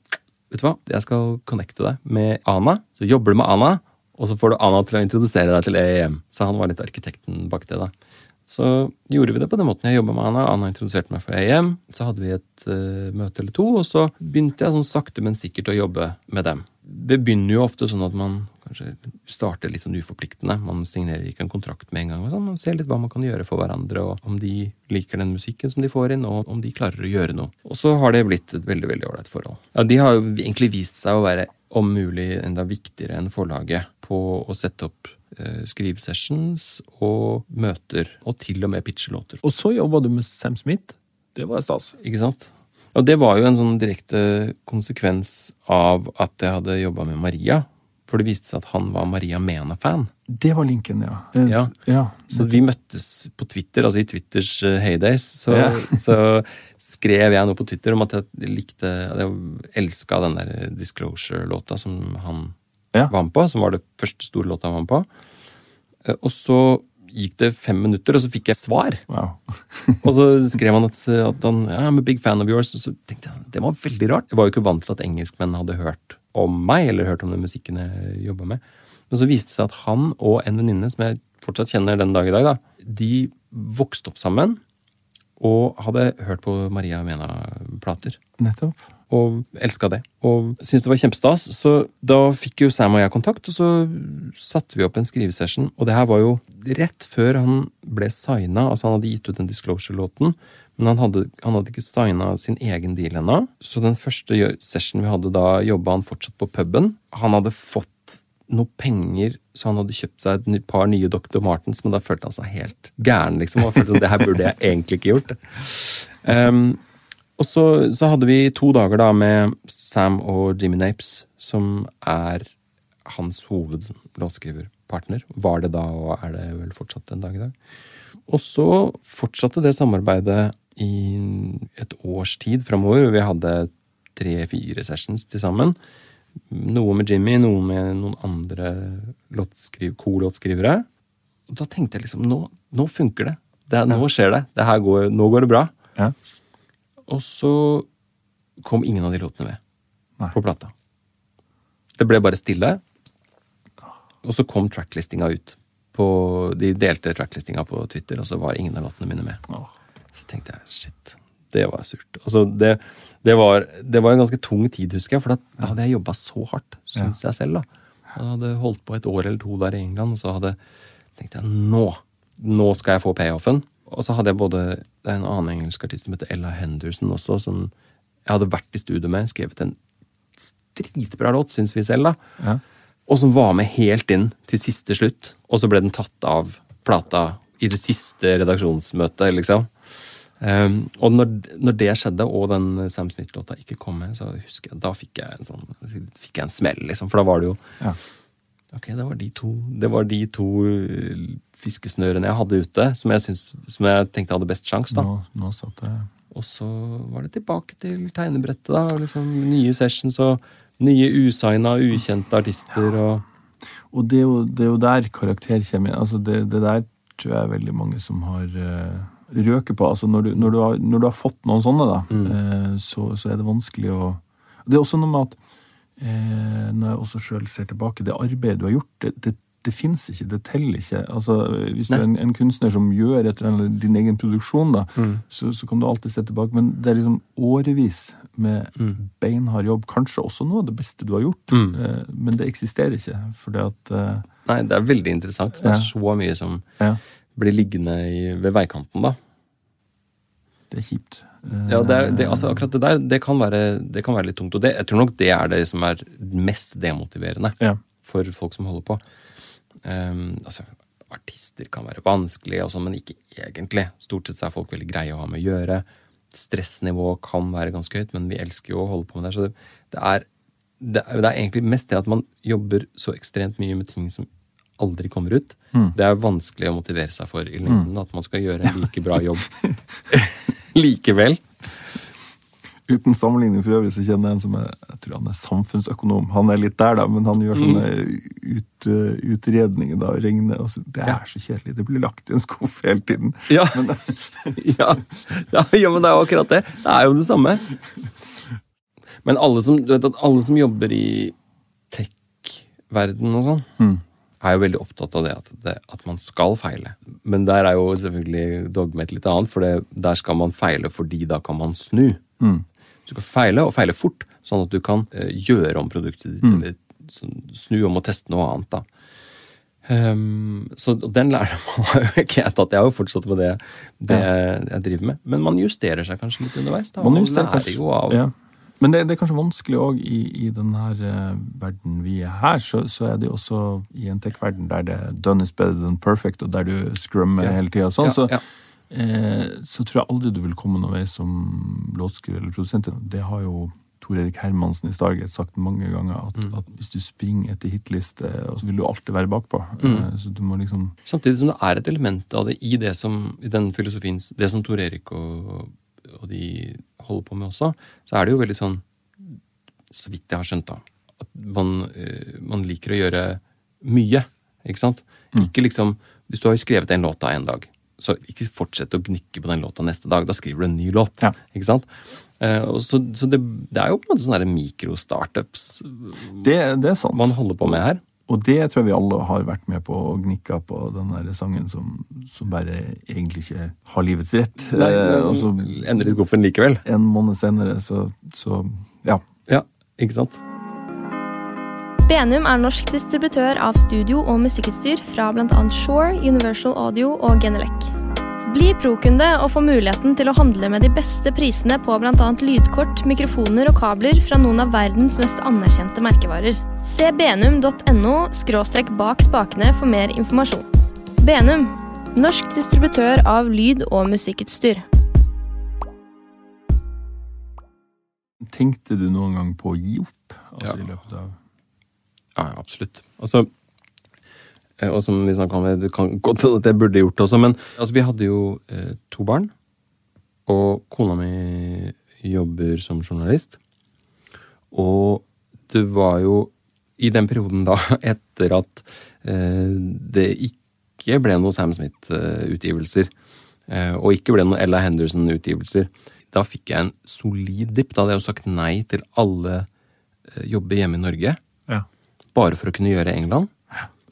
vet du hva, jeg skal connecte deg med Ana. Så jobber du med Ana, og så får du Ana til å introdusere deg til AAM. Så han var litt arkitekten bak det, da. Så gjorde vi det på den måten. Jeg jobba med Anna. Anna introduserte meg for AM. Så hadde vi et uh, møte eller to, og så begynte jeg sånn sakte, men sikkert å jobbe med dem. Det begynner jo ofte sånn at man kanskje starter litt sånn uforpliktende. Man signerer ikke en kontrakt med en gang. Sånn. Man ser litt hva man kan gjøre for hverandre, og om de liker den musikken som de får inn, og om de klarer å gjøre noe. Og så har det blitt et veldig veldig ålreit forhold. Ja, De har jo egentlig vist seg å være om mulig enda viktigere enn forlaget på å sette opp skrivesessions og møter, og til og med pitchelåter. Og så jobba du med Sam Smith. Det var stas. Ikke sant? Og det var jo en sånn direkte konsekvens av at jeg hadde jobba med Maria. For det viste seg at han var Maria Mena-fan. Det var linken, ja. Yes. Ja. ja. Så vi møttes på Twitter, altså i Twitters eh, heydays. Så, Ja. *laughs* så skrev jeg noe på Twitter om at jeg likte Jeg elska den der Disclosure-låta som han Ja. var med på. Som var det første store låta han var med på. Eh, Og så gikk det fem minutter, og så fikk jeg svar. Wow. *laughs* Og så skrev han at, at han ja, I'm a big fan of yours. Og så tenkte jeg, Det var veldig rart. Jeg var jo ikke vant til at engelskmenn hadde hørt om meg, eller hørt om den musikken jeg jobba med. Men så viste det seg at han og en venninne som jeg fortsatt kjenner den dag i dag, da, de vokste opp sammen og hadde hørt på Maria Mena-plater. Nettopp. Og elska det. Og syntes det var kjempestas. Så da fikk jo Sam og jeg kontakt, og så satte vi opp en skrivesession. Og det her var jo rett før han ble signa. Altså han hadde gitt ut den Disclosure-låten, men han hadde, han hadde ikke signa sin egen deal ennå. Så den første sessionen vi hadde, da jobba han fortsatt på puben. Han hadde fått noe penger, så han hadde kjøpt seg et par nye Dr. Martens, men da følte han seg helt gæren, liksom. Og følte sånn, det her burde jeg egentlig ikke gjort. *laughs* Um, og så, så hadde vi to dager da med Sam og Jimmy Napes, som er hans hovedlåtskriverpartner. Var det da, og er det vel fortsatt en dag i dag. Og så fortsatte det samarbeidet i et års tid framover. Vi hadde tre-fire sessions til sammen. Noe med Jimmy, noe med noen andre låtskriv- co-låtskrivere. Og da tenkte jeg liksom nå, nå funker det. det nå skjer det. det går, nå går det bra. Ja. Og så kom ingen av de låtene med Nei. på plata. Det ble bare stille. Og så kom tracklistinga ut. På, de delte tracklistinga på Twitter, og så var ingen av låtene mine med. Så tenkte jeg shit, det var surt. Altså, det, det, var, det var en ganske tung tid, husker jeg, for da hadde jeg jobba så hardt, syns jeg selv. da. Jeg hadde holdt på et år eller to der i England, og så hadde tenkte jeg nå, nå skal jeg få payoffen. Og så hadde jeg både det er en annen engelsk artist som heter Ella Henderson også, som jeg hadde vært i studio med, skrevet en dritbra låt, syns vi selv, da. Ja. Og som var med helt inn til siste slutt. Og så ble den tatt av plata i det siste redaksjonsmøtet, liksom. Um, og når, når det skjedde, og den Sam Smith-låta ikke kom med, så husker jeg, da fikk jeg en sånn fikk jeg en smell, liksom. For da var det jo Ja. Ok, det var de to, det var de to uh, fiskesnørene jeg hadde ute, som jeg, syns, som jeg tenkte hadde best sjanse. Nå, nå satt jeg Og så var det tilbake til tegnebrettet, da. Og liksom nye sessions og nye usigna, ukjente artister og Og det er jo, det er jo der karakter kommer inn. Altså det, det der tror jeg er veldig mange som har uh, røket på. Altså når du, når, du har, når du har fått noen sånne, da, eh, så, så er det vanskelig å Det er også noe med at eh, når jeg også sjøl ser tilbake, det arbeidet du har gjort, det, det, det fins ikke, det teller ikke. Altså, hvis du er en, en kunstner som gjør et eller annet, din egen produksjon, da, så, så kan du alltid se tilbake. Men det er liksom årevis med beinhard jobb, kanskje også noe av det beste du har gjort, eh, men det eksisterer ikke. fordi at eh, Nei, det er veldig interessant. Det er Ja. så mye som ja, blir liggende i, ved veikanten, da. Det er kjipt. Eh, Ja, det er, det, altså akkurat det der, det kan være, det kan være litt tungt. Og det, jeg tror nok det er det som er mest demotiverende Ja. for folk som holder på. Um, altså, artister kan være vanskelig, og sånn, men ikke egentlig. Stort sett er folk veldig greie å ha med å gjøre. Stressnivået kan være ganske høyt, men vi elsker jo å holde på med det. Så det, det, er, det, er, det er egentlig mest det at man jobber så ekstremt mye med ting som aldri kommer ut. Det er vanskelig å motivere seg for i lengden. At man skal gjøre en like bra jobb *laughs* likevel. Uten sammenligning for øvrig så kjenner jeg en som er jeg tror han er samfunnsøkonom. Han er litt der, da, men han gjør sånne ut, eh, utredninger. da, regner, og så, Det er så kjedelig. Det blir lagt i en skuff hele tiden. Ja. *laughs* *laughs* ja. ja, ja, men det er jo akkurat det. Det er jo det samme. Men alle som, du vet at alle som jobber i tech-verden og sånn, er jo veldig opptatt av det at, det at, man skal feile. Men der er jo selvfølgelig dogmet litt annet, for det, der skal man feile fordi da kan man snu. Du skal feile, og feile fort, sånn at du kan eh, gjøre om produktet ditt, eller sånn, snu om og teste noe annet. da. Um, så den lærdommen *laughs* har jo ikke jeg tatt. Jeg har jo fortsatt med det, det jeg driver med. Men man justerer seg kanskje litt underveis. da. Man justerer lærer kanskje- jo av ja. Men det, det er kanskje vanskelig òg i, i den her eh, verden vi er her, så, så er det jo også i en tech-verden der det er done is better than perfect, og der du scrummer Ja. hele tida. Sånn, Ja, så, ja. eh, så tror jeg aldri du vil komme noen vei som låtskriver eller produsent. Det har jo Tor Erik Hermansen i Stargate sagt mange ganger, at, Mm. at hvis du springer etter hitliste, så vil du alltid være bakpå. Mm. Eh, så du må liksom Samtidig som det er et element av det i det som, i den filosofien, det som Tor Erik og, og de holder på med også, så er det jo veldig sånn, så vidt jeg har skjønt da, at man, eh, man liker å gjøre mye, ikke sant? Ikke liksom Hvis du har skrevet en låt av en dag, så ikke fortsett å gnikke på den låta neste dag. Da skriver du en ny låt. Ja. Ikke sant? Eh, og så så det, det er jo på en måte sånne mikro-startups Det, det man holder på med her. Og det tror jeg vi alle har vært med på og gnikka på den der sangen som, som bare egentlig ikke har livets rett. Nei, Eh, og så ender i skuffen likevel. en måned senere, så, så ja. Ja, ikke sant? Benum er norsk distributør av studio- og musikkutstyr fra bl.a. Shore, Universal Audio og Genelec. Bli pro-kunde og få muligheten til å handle med de beste prisene på bl.a. lydkort, mikrofoner og kabler fra noen av verdens mest anerkjente merkevarer. Se benum.no skråstrekk bak spakene for mer informasjon. Benum, norsk distributør av lyd- og musikkutstyr. Tenkte du noen gang på å gi opp? Altså Ja. i løpet av Ja, absolutt. Altså, og som vi snakka om, det kan godt hende at jeg burde gjort det også, men altså, vi hadde jo eh, to barn. Og kona mi jobber som journalist. Og det var jo i den perioden da, *laughs* etter at eh, det ikke ble noe Sam Smith-utgivelser, eh, og ikke ble noe Ella Henderson-utgivelser, da fikk jeg en solid dipp. Da hadde jeg jo sagt nei til alle eh, jobber hjemme i Norge Ja. bare for å kunne gjøre England.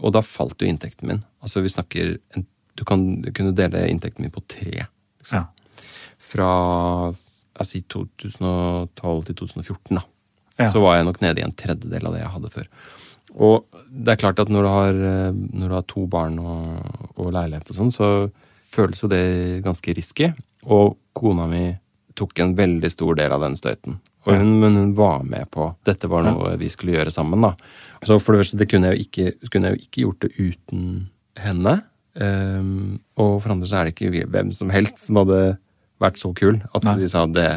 Og da falt jo inntekten min. Altså vi snakker en, Du kan du kunne dele inntekten min på tre. Liksom. Ja. Fra jeg sier 2012 til 2014, da. Ja. Så var jeg nok nede i en tredjedel av det jeg hadde før. Og det er klart at når du har, eh, når du har to barn og, og leilighet og sånn, så føles jo det ganske risky. Og kona mi tok en veldig stor del av den støyten. Og hun, men hun var med på Dette var noe vi skulle gjøre sammen, da. Så for det første, det kunne jeg jo ikke, kunne jeg jo ikke gjort det uten henne. Um, og for andre så er det ikke hvem som helst som hadde vært så kul at Nei. de sa det,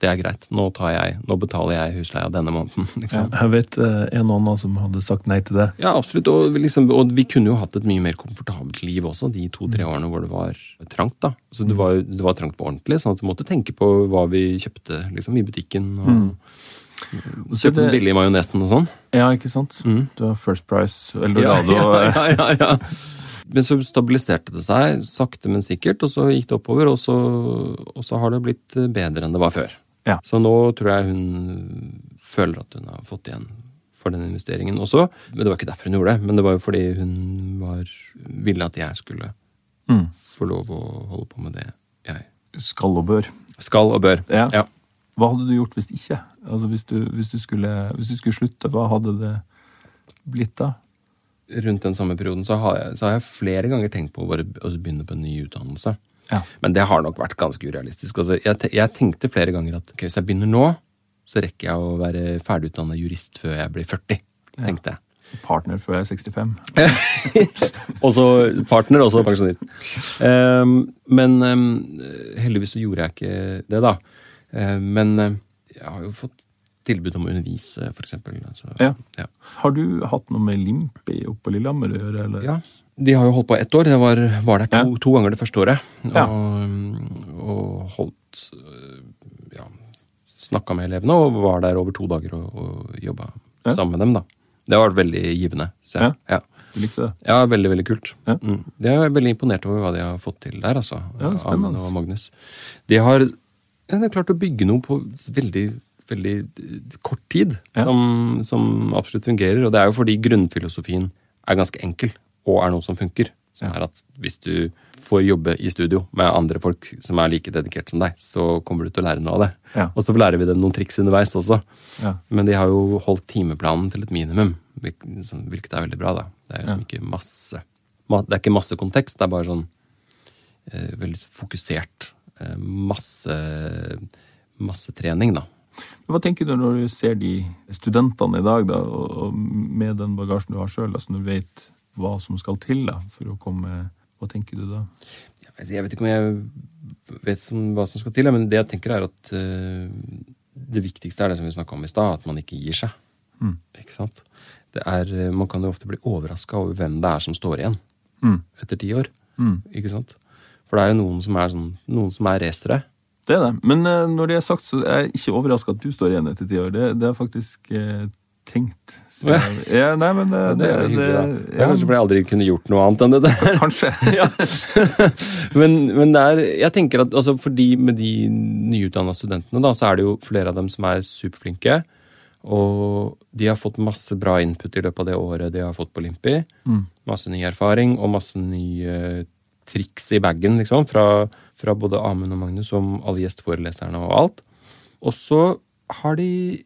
det er greit. Nå, tar jeg, nå betaler jeg husleia denne måneden. *laughs* liksom. Jeg vet eh, en annen som hadde sagt nei til det. Ja, absolutt. Og, liksom, og vi kunne jo hatt et mye mer komfortabelt liv også, de to-tre årene hvor det var trangt. da. Så det var, det var trangt på ordentlig, sånn at vi måtte tenke på hva vi kjøpte liksom, i butikken. og Mm. så er Kjøpte den billige majonesen og sånn. Ja, ikke sant? Mm. Du har First Price, Eldorado ja, ja, ja, ja. Men så stabiliserte det seg, sakte, men sikkert, og så gikk det oppover, og så, og så har det blitt bedre enn det var før. Ja. Så nå tror jeg hun føler at hun har fått igjen for den investeringen også. Men det var ikke derfor hun gjorde det, men det var jo fordi hun var, ville at jeg skulle Mm. få lov å holde på med det jeg Skal og bør. skal og bør. Ja. Ja. Hva hadde du gjort hvis ikke? Altså hvis du, hvis du, skulle, hvis du skulle slutte, hva hadde det blitt da? Rundt den samme perioden så har, jeg, så har jeg flere ganger tenkt på å begynne på en ny utdannelse. Ja. Men det har nok vært ganske urealistisk. Altså, jeg, jeg tenkte flere ganger at okay, hvis jeg begynner nå, så rekker jeg å være ferdigutdanna jurist før jeg blir 40. tenkte jeg. Partner før jeg er 65. *laughs* Også partner, også pensjonist. Um, men um, heldigvis så gjorde jeg ikke det, da. Um, men jeg har jo fått tilbud om å undervise, for eksempel. Altså, Ja. ja. Har du hatt noe med Limpi oppe på Lillehammer å gjøre? Eller? Ja, de har jo holdt på ett år. Jeg var, var der to, to ganger det første året. Og, og holdt øh, Ja, snakka med elevene og var der over to dager og, og jobba sammen med dem, da. Det har vært veldig givende. Så, Ja. ja. Du likte det? ja, veldig, veldig kult. Ja. Mm. Jeg er veldig imponert over hva de har fått til der, altså. Ja. Amund og Magnus. De har, ja, de har klart å bygge noe på veldig, veldig kort tid, Ja. som, som absolutt fungerer. Og det er jo fordi grunnfilosofien er ganske enkel, og er noe som funker. Så er at hvis du får jobbe i studio med andre folk som er like dedikert som deg, så kommer du til å lære noe av det. Ja. Og så lærer vi dem noen triks underveis også. Ja. Men de har jo holdt timeplanen til et minimum, hvilket er veldig bra. da. Det er jo liksom ikke masse Det er ikke masse kontekst, det er bare sånn eh, veldig fokusert. Eh, masse massetrening, da. Hva tenker du når du ser de studentene i dag, da, og med den bagasjen du har sjøl, altså når du vet hva som skal til da, for å komme Hva tenker du da? Jeg vet ikke om jeg vet som, hva som skal til, men det jeg tenker er at eh, det viktigste er det som vi snakka om i stad, at man ikke gir seg. Mm. Ikke sant? Det er, eh, man kan jo ofte bli overraska over hvem det er som står igjen Mm. etter ti år. Mm. Ikke sant? For det er jo noen som er, sånn, noen som er racere. Det er det. Men eh, når det er sagt, så er jeg ikke overraska at du står igjen etter ti år. Det, det er faktisk eh, tenkt. Så, ja, nei, men det, Det er hyggelig, det- Det Ja, kanskje fordi jeg aldri kunne gjort noe annet enn det der. Kanskje. *laughs* ja. men, men det er, jeg tenker at altså fordi med de nyutdanna studentene, da, så er det jo flere av dem som er superflinke. Og de har fått masse bra input i løpet av det året de har fått på Limpi. Mm. Masse ny erfaring og masse nye triks i bagen, liksom. Fra, fra både Amund og Magnus som alle gjesteforeleserne og alt. Og så har de eh,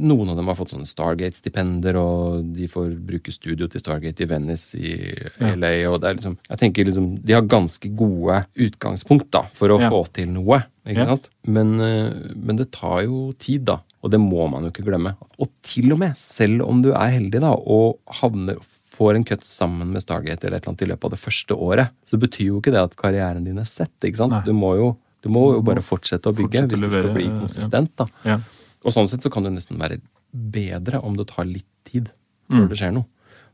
Noen av dem har fått sånne Stargate-stipender, og de får bruke studio til Stargate i Venice i LA. og det er liksom, jeg tenker liksom, De har ganske gode utgangspunkt da, for å Ja. få til noe. ikke Ja. sant? Men, eh, men det tar jo tid, da. Og det må man jo ikke glemme. Og til og med, selv om du er heldig da, og havner, får en cut sammen med Stargate eller et eller annet i løpet av det første året, så betyr jo ikke det at karrieren din er sett. ikke sant? Nei. Du må jo, du må jo bare fortsette å bygge fortsette hvis det skal bli ja. konsistent. da. Ja. Og sånn sett så kan det nesten være bedre om det tar litt tid Mm. før det skjer noe.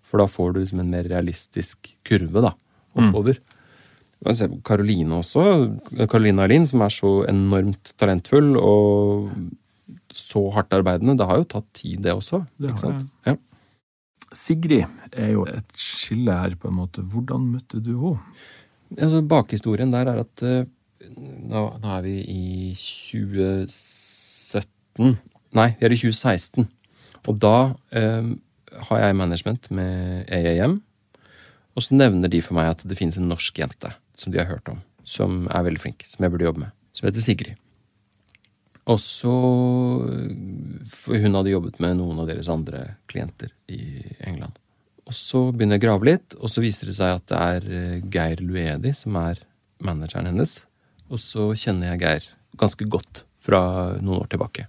For da får du liksom en mer realistisk kurve da, oppover. Kan se på Karoline også. Karoline Alin, som er så enormt talentfull og så hardt arbeidende. Det har jo tatt tid, det også. Det ikke sant? Ja. Sigrid er jo et skille her, på en måte. Hvordan møtte du henne? Altså, bakhistorien der er at eh, nå, nå er vi i 2017 Nei, vi er i 2016. Og da eh, har jeg management med AAM. Og så nevner de for meg at det finnes en norsk jente som de har hørt om, som er veldig flink, som jeg burde jobbe med. Som heter Sigrid. Og så hun hadde jobbet med noen av deres andre klienter i England. Og så begynner jeg å grave litt, og så viser det seg at det er eh, Geir Luedi som er manageren hennes. Og så kjenner jeg Geir ganske godt fra noen år tilbake.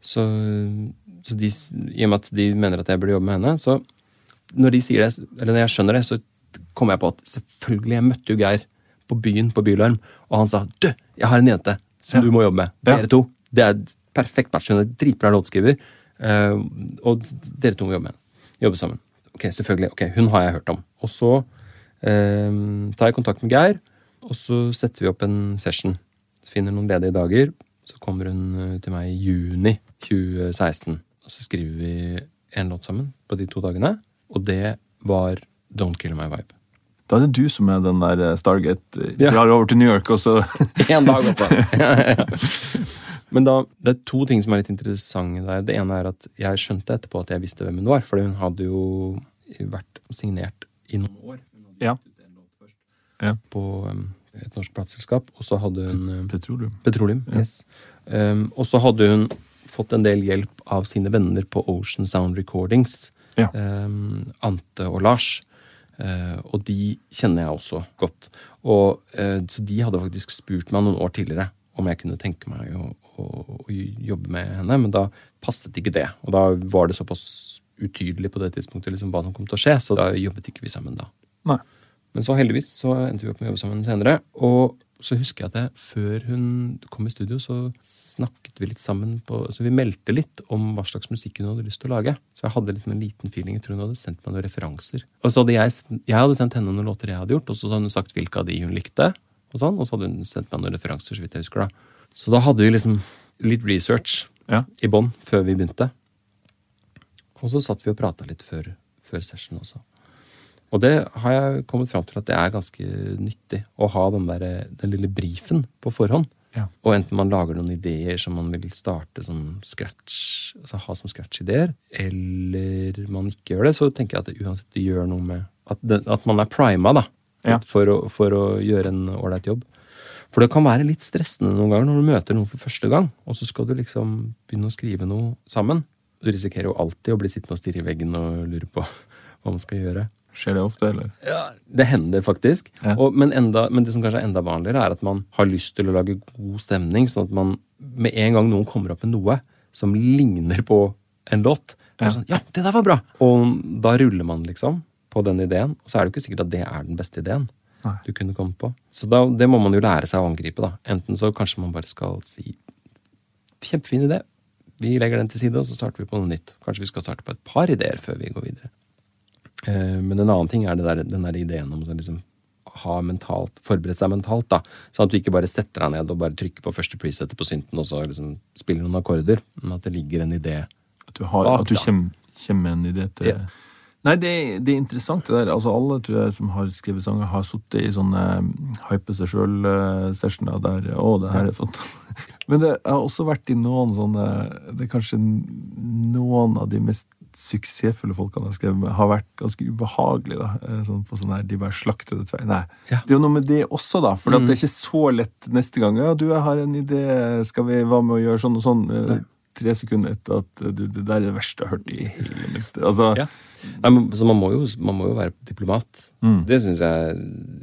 Ja. Så, så de, i og med at de mener at jeg burde jobbe med henne, så når de sier det, eller når jeg skjønner det, så kommer jeg på at selvfølgelig, jeg møtte jo Geir på byen på Bylarm, og han sa du, jeg har en jente som Ja. du må jobbe med. Ja. Dere to. Det er et perfekt match. Hun er dritbra låtskriver. eh, og dere to må jobbe med. Jobbe sammen. Ok, selvfølgelig. ok, Hun har jeg hørt om. Og så eh, tar jeg kontakt med Geir, og så setter vi opp en session. Finner noen ledige dager. Så kommer hun eh, til meg i juni 2016. Og så skriver vi en låt sammen på de to dagene. Og det var Don't Kill My Vibe. Da er det du som er den der eh, Stargate. eh, Ja. Drar over til New York, og så *laughs* En dag, altså. *laughs* Men da, det er to ting som er litt interessante der. Det ene er at jeg skjønte etterpå at jeg visste hvem hun var, for hun hadde jo vært signert i noen år. Ja. Ja. På um, et norsk plateselskap, og så hadde hun um, Petroleum. Petroleum. Yes. Um, og så hadde hun fått en del hjelp av sine venner på Ocean Sound Recordings. Ja. Um, Ante og Lars. Uh, og de kjenner jeg også godt. Og, uh, så de hadde faktisk spurt meg noen år tidligere om jeg kunne tenke meg å, å, å jobbe med henne, men da passet ikke det. Og da var det såpass utydelig på det tidspunktet liksom, hva som kom til å skje, så da jobbet ikke vi sammen da. Nei. Men så heldigvis så endte vi opp med å jobbe sammen senere. Og så husker jeg at jeg, før hun kom i studio, så snakket vi litt sammen på Så vi meldte litt om hva slags musikk hun hadde lyst til å lage. Så jeg hadde litt med en liten feeling. Jeg tror hun hadde sendt meg noen referanser. Og så hadde jeg, jeg hadde sendt henne noen låter jeg hadde gjort, og så hadde hun sagt hvilke av de hun likte. Og sånn, og så hadde hun sendt meg noen referanser, så vidt jeg husker da. Så da hadde vi liksom litt research Ja. i bånn før vi begynte. Og så satt vi og prata litt før, før session også. Og det har jeg kommet fram til at det er ganske nyttig å ha den, der, den lille brifen på forhånd. Ja. Og enten man lager noen ideer som man vil starte som scratch, altså ha som scratch-ideer, eller man ikke gjør det, så tenker jeg at det uansett det gjør noe med at, det, at man er prima da, Ja. for, å, for å gjøre en ålreit jobb. For det kan være litt stressende noen ganger når du møter noen for første gang, og så skal du liksom begynne å skrive noe sammen. Du risikerer jo alltid å bli sittende og stirre i veggen og lure på *laughs* hva man skal gjøre. Skjer det ofte, eller? Ja, Det hender faktisk. Ja. Og, men, enda, men det som kanskje er enda vanligere, er at man har lyst til å lage god stemning, sånn at man med en gang noen kommer opp med noe som ligner på en låt, er Ja. sånn, ja, det der var bra! Og da ruller man liksom på den ideen, og så er det jo ikke sikkert at det er den beste ideen Nei. du kunne komme på. Så da, det må man jo lære seg å angripe, da. Enten så kanskje man bare skal si kjempefin idé, vi legger den til side, og så starter vi på noe nytt. Kanskje vi skal starte på et par ideer før vi går videre. Eh, Men en annen ting er det der, den der ideen om å liksom ha mentalt, forberedt seg mentalt. da, Sånn at du ikke bare setter deg ned og bare trykker på første presetet på synten og så liksom spiller noen akkorder, men at det ligger en idé At du, har, Bak, at du kommer, kommer med en idé til Ja. Nei, det, det er interessant det der. Altså Alle tror jeg som har skrevet sanger, har sittet i sånne mm, hype seg sjøl-sessioner der Å, det her er fantastisk. *laughs* Men det har også vært i noen sånne Det er kanskje noen av de mest suksessfulle folkene jeg har vært ganske ubehagelige. da, eh, sånn på sånn her, De bare slakter det tvei. Nei. Ja. Det er jo noe med det også, da. For at det er ikke så lett neste gang. Ja, du, jeg har en idé, skal vi være med å gjøre sånn og sånn? Nei. Tre sekunder etter at eh, du, det der er det verste jeg har hørt i hele mitt Altså, Ja. Nei, men, så man må, jo, man må jo være diplomat. Mm. Det syns jeg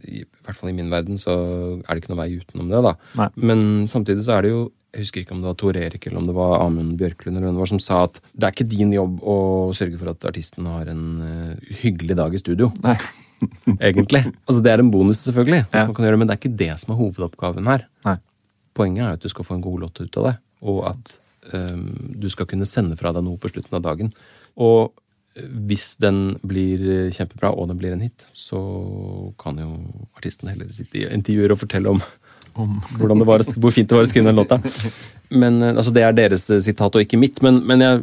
I hvert fall i min verden så er det ikke noe vei utenom det. da. Nei. Men samtidig så er det jo Jeg husker ikke om det var Tor Erik eller om det var Amund Bjørklund eller hvem det var som sa at det er ikke din jobb å sørge for at artisten har en uh, hyggelig dag i studio. Nei. *laughs* Egentlig. Altså Det er en bonus, selvfølgelig, Ja. man kan gjøre det, men det er ikke det som er hovedoppgaven her. Nei. Poenget er at du skal få en god låt ut av det, og at um, du skal kunne sende fra deg noe på slutten av dagen. Og øh, hvis den blir øh, kjempebra, og den blir en hit, så kan jo artisten heller sitte i intervjuer og fortelle om Om var, hvor fint det var å skrive den låta. Men øh, altså, Det er deres øh, sitat og ikke mitt, men, men jeg,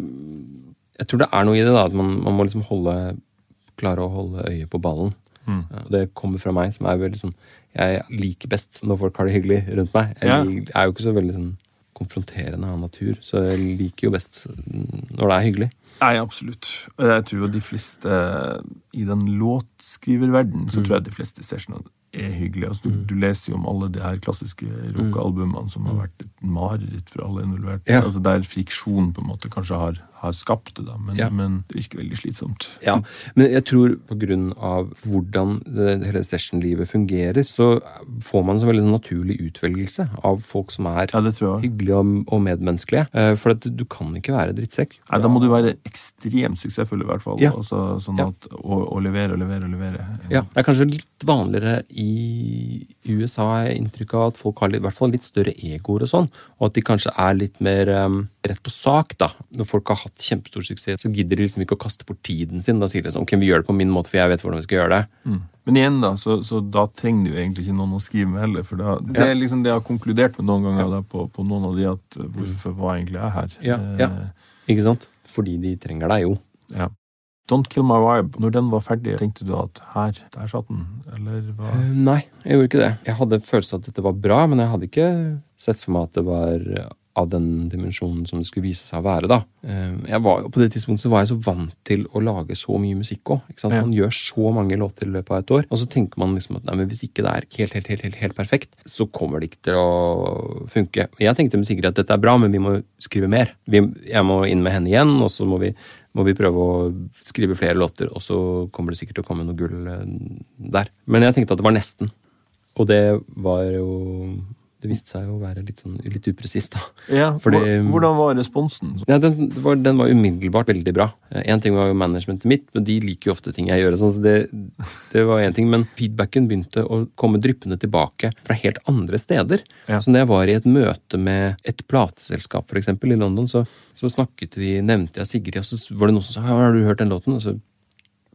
jeg tror det er noe i det. da, At man, man må liksom holde, klare å holde øye på ballen. Mm. Det kommer fra meg, som er veldig sånn Jeg liker best når folk har det hyggelig rundt meg. Jeg Ja. er jo ikke så veldig sånn konfronterende av natur, så jeg liker jo best mm, når det er hyggelig. Nei, absolutt. Og Jeg tror jo de fleste I den låtskriververdenen så tror jeg de fleste sessionene er hyggelig. Altså, du, du leser jo om alle de her klassiske rockealbumene som har vært et mareritt for alle involverte. Ja. Altså Der friksjon på en måte kanskje har, har skapt det, da. Men, Ja. men det virker veldig slitsomt. Ja, Men jeg tror av hvordan det hele session-livet fungerer, så får man en så veldig sånn naturlig utvelgelse av folk som er Ja, hyggelige og, og medmenneskelige. Eh, For du kan ikke være drittsekk. Nei, Da må du være ekstremt suksessfull, i hvert fall. Ja. Også, sånn at, og, og levere og levere og levere. Ja, Det er kanskje litt vanligere i USA, har jeg inntrykk av at folk har litt, i hvert fall litt større egoer og sånn, og at de kanskje er litt mer um, rett på sak, da. Når folk har hatt kjempestor suksess, så gidder de liksom ikke å kaste bort tiden sin. Da sier de sånn, ok, vi gjør det på min måte, for jeg vet hvordan vi skal gjøre det. Mm. Men igjen, da, så, så da trenger du egentlig ikke noen å skrive med heller. For da, det Ja. er liksom det jeg har konkludert med noen ganger da, på, på noen av de, at uh, hvorfor var egentlig jeg her? Ja, ja. Eh, Ikke sant? Fordi de trenger deg jo. ja. Don't Kill My Vibe, når den var ferdig, tenkte du at her, der satt den? Eller hva? Eh, Nei, jeg gjorde ikke det. Jeg hadde følelse at dette var bra, men jeg hadde ikke sett for meg at det var av den dimensjonen som det skulle vise seg å være. da. Eh, Jeg var, på det tidspunktet så var jeg så vant til å lage så mye musikk òg. Ja. Man gjør så mange låter i løpet av et år, og så tenker man liksom at nei, men hvis ikke det er helt, helt, helt, helt, helt perfekt, så kommer det ikke til å funke. Jeg tenkte med Sigrid at dette er bra, men vi må skrive mer. Vi, jeg må inn med henne igjen, og så må vi, må vi prøve å skrive flere låter, og så kommer det sikkert til å komme noe gull eh, der. Men jeg tenkte at det var nesten. Og det var jo Det viste seg å være litt, sånn, litt upresist, da. Ja, fordi- Hvordan var responsen? Ja, den, var, den var umiddelbart veldig bra. Én ting var jo managementet mitt, men de liker jo ofte ting jeg gjør. Sånn, så det, det var en ting, Men feedbacken begynte å komme dryppende tilbake fra helt andre steder. Ja. Så når jeg var i et møte med et plateselskap for eksempel, i London, så, så snakket vi, nevnte jeg Sigrid, og så var det noen som sa «Ja, 'Har du hørt den låten?' Og så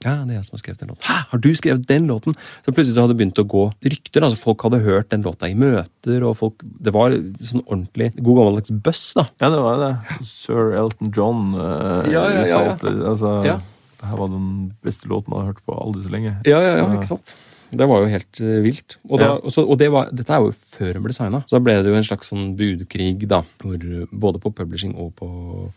ja, det er jeg som har skrevet den låten. Hæ, har du skrevet den låten? Så plutselig så hadde det begynt å gå rykter. altså Folk hadde hørt den låta i møter, og folk Det var sånn ordentlig god gammeldags buzz, da. Ja, det var det. Sir Elton John uh, Ja, ja, ja, uttalte Altså, det her var den beste låten jeg hadde hørt på aldri så lenge. Ja, ja, ja, Så- ikke sant? Det var jo helt eh, vilt. Og, da, Ja. og, så, og det var, dette er jo før hun ble signa. Så da ble det jo en slags sånn budkrig, da. Hvor, eh, både på publishing og på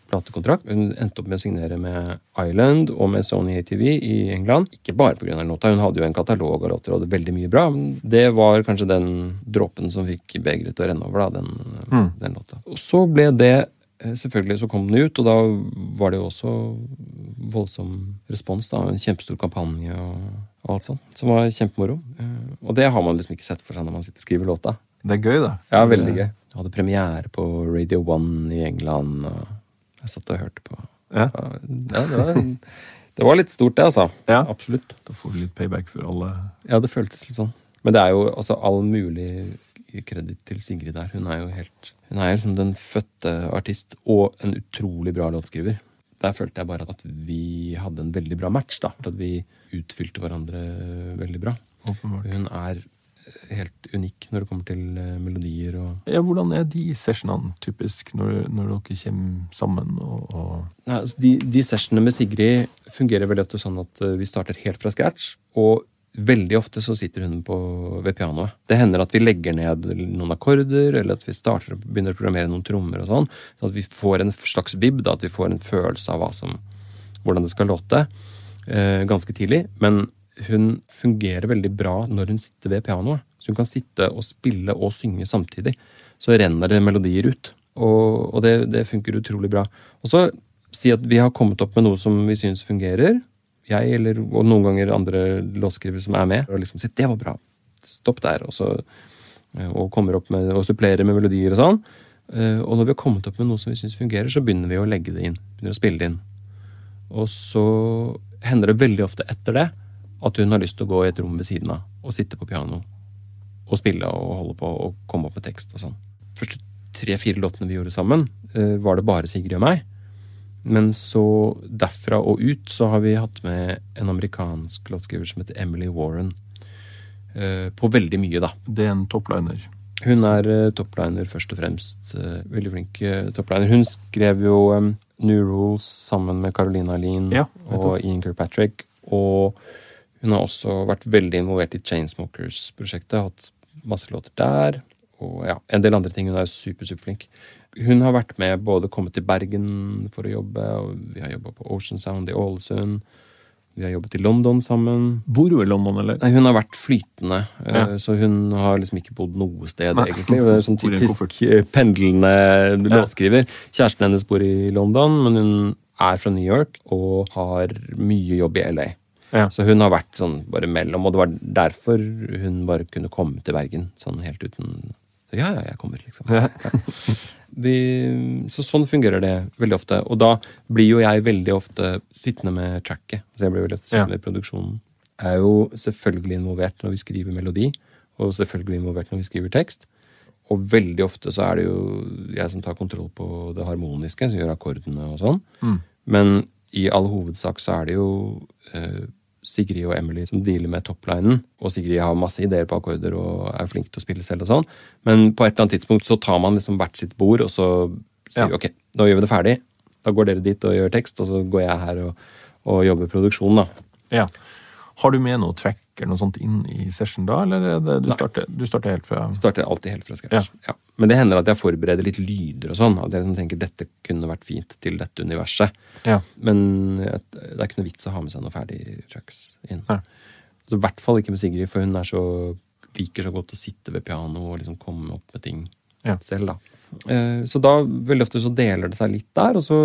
platekontrakt. Hun endte opp med å signere med Island og med Sony ATV i England. Ikke bare pga. låta, hun hadde jo en katalog av låter og hadde veldig mye bra. Men det var kanskje den dråpen som fikk begeret til å renne over, da, den, Mm. den låta. Og så ble det eh, Selvfølgelig så kom den ut, og da var det jo også voldsom respons. da, En kjempestor kampanje og, og alt sånt. Som var kjempemoro. Eh, Og det har man liksom ikke sett for seg når man sitter og skriver låta. Det er gøy, da. Ja, veldig gøy. Jeg hadde premiere på Radio One i England, og jeg satt og hørte på. Ja. Ja, det var, det var litt stort, det, altså. Ja. Absolutt. Da får du litt payback for alle Ja, det føltes litt sånn. Men det er jo altså all mulig kreditt til Sigrid der. Hun er jo helt Hun er jo liksom den fødte artist og en utrolig bra låtskriver. Der følte jeg bare at vi hadde en veldig bra match. da, At vi utfylte hverandre veldig bra. Åpenbart. Hun er helt unik når det kommer til eh, melodier og Ja, hvordan er de sessionene typisk, når, når dere kommer sammen og, og Nei, altså de, de sessionene med Sigrid fungerer vel etter sånn at eh, vi starter helt fra scratch. Og veldig ofte så sitter hun på, ved pianoet. Det hender at vi legger ned noen akkorder, eller at vi starter og begynner å programmere noen trommer og sånn. Sånn at vi får en slags vib, da, at vi får en følelse av som, hvordan det skal låte. Eh, ganske tidlig. Men hun fungerer veldig bra når hun sitter ved pianoet. Så hun kan sitte og spille og synge samtidig. Så renner det melodier ut. Og, og det, det funker utrolig bra. Og så si at vi har kommet opp med noe som vi syns fungerer. Jeg eller, og noen ganger andre låtskrivere som er med, og liksom sier 'det var bra', stopp der, og så og kommer opp med, og supplerer med melodier og sånn. Eh, Og når vi har kommet opp med noe som vi syns fungerer, så begynner vi å legge det inn. Begynner å spille det inn. Og så hender det veldig ofte etter det at hun har lyst til å gå i et rom ved siden av og sitte på piano og spille og holde på og komme opp med tekst og sånn. Første tre-fire låtene vi gjorde sammen, eh, var det bare Sigrid og meg. Men så derfra og ut så har vi hatt med en amerikansk låtskriver som heter Emily Warren. eh, På veldig mye, da. Det er en topliner? Hun er eh, topliner først og fremst. eh, Veldig flink topliner. Hun skrev jo um, New Rules sammen med Carolina Lean Ja, og Ian Kirkpatrick. Og hun har også vært veldig involvert i Chainsmokers-prosjektet. Hatt masse låter der. Og ja, en del andre ting. Hun er super, superflink. Hun har vært med både kommet til Bergen for å jobbe, og vi har jobba på Ocean Sound i Ålesund. Vi har jobbet i London sammen. Bor hun i London, eller? Nei, hun har vært flytende, eh, Ja. så hun har liksom ikke bodd noe sted, Nei. egentlig. Hun er sånn typisk eh, pendlende låtskriver. Kjæresten hennes bor i London, men hun er fra New York og har mye jobb i LA. Ja. Så hun har vært sånn bare mellom, og det var derfor hun bare kunne komme til Bergen. Sånn helt uten så Ja, ja, jeg kommer, liksom. Ja. *laughs* Vi, så sånn fungerer det veldig ofte. Og da blir jo jeg veldig ofte sittende med tracket. Så jeg blir veldig ofte sittende Ja. i produksjonen. Jeg er jo selvfølgelig involvert når vi skriver melodi, og selvfølgelig involvert når vi skriver tekst. Og veldig ofte så er det jo jeg som tar kontroll på det harmoniske, som gjør akkordene og sånn. Mm. Men i all hovedsak så er det jo eh, Sigrid og Emily som dealer med toplinen, Og Sigrid har masse ideer på akkorder og er flink til å spille selv og sånn. Men på et eller annet tidspunkt så tar man liksom hvert sitt bord, og så sier Ja. vi ok, nå gjør vi det ferdig. Da går dere dit og gjør tekst, og så går jeg her og, og jobber produksjon, da. Ja. Har du med noe track eller noe sånt inn i session da, eller er det, du, starter, du starter helt fra Starter alltid helt fra scratch. Ja. Men det hender at jeg forbereder litt lyder og sånn. At jeg liksom tenker dette kunne vært fint til dette universet. Ja. Men det er ikke noe vits å ha med seg noe ferdig tracks inn. I hvert fall ikke med Sigrid, for hun så, liker så godt å sitte ved piano og liksom komme opp med ting Ja. selv. da. Eh, Så da veldig ofte så deler det seg litt der, og så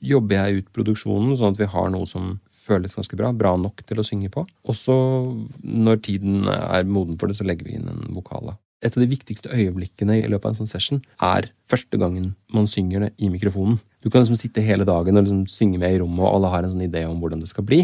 jobber jeg ut produksjonen sånn at vi har noe som føles ganske bra. Bra nok til å synge på. Og så, når tiden er moden for det, så legger vi inn en vokale. Et av de viktigste øyeblikkene i løpet av en sånn session er første gangen man synger det i mikrofonen. Du kan liksom sitte hele dagen og liksom synge med i rommet, og alle har en sånn idé om hvordan det skal bli.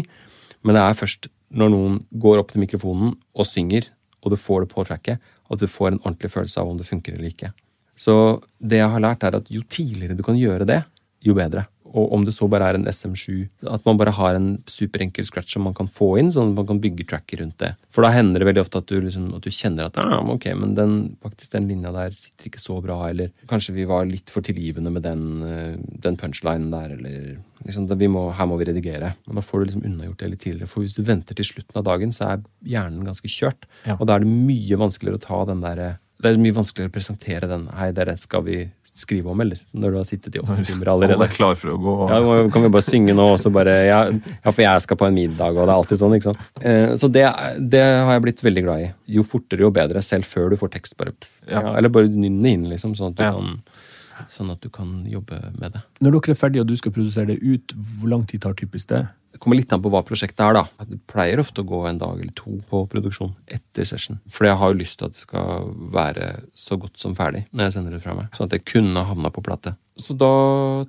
Men det er først når noen går opp til mikrofonen og synger, og du får det på tracket, at du får en ordentlig følelse av om det funker eller ikke. Så det jeg har lært, er at jo tidligere du kan gjøre det, jo bedre. Og om det så bare er en SM7, at man bare har en superenkel scratch som man kan få inn, sånn at man kan bygge tracker rundt det. For da hender det veldig ofte at du, liksom, at du kjenner at ah, ok, men den, faktisk den linja der sitter ikke så bra, eller kanskje vi var litt for tilgivende med den, eh, den punchlinen der, eller liksom, vi må, her må vi redigere. Men da får du liksom unnagjort det litt tidligere. For hvis du venter til slutten av dagen, så er hjernen ganske kjørt. Ja. Og da er det mye vanskeligere å ta den der Det er mye vanskeligere å presentere den Hei, dere, skal vi skrive om, eller? Når du har sittet i åtte timer Alle allerede. er klar for å gå. Ja, kan vi bare synge nå, og så bare ja, ja, for jeg skal på en middag, og det er alltid sånn, ikke sant. Eh, så det, det har jeg blitt veldig glad i. Jo fortere, jo bedre. Selv før du får tekst, bare ja. Ja. Eller bare nynne inn, liksom, sånn at, du Ja. kan, sånn at du kan jobbe med det. Når dere er ferdige og du skal produsere det ut, hvor lang tid tar typisk det? Det kommer litt an på hva prosjektet er, da. Det pleier ofte å gå en dag eller to på produksjon etter session. For jeg har jo lyst til at det skal være så godt som ferdig når jeg sender det fra meg. Sånn at det kunne havna på plate. Så da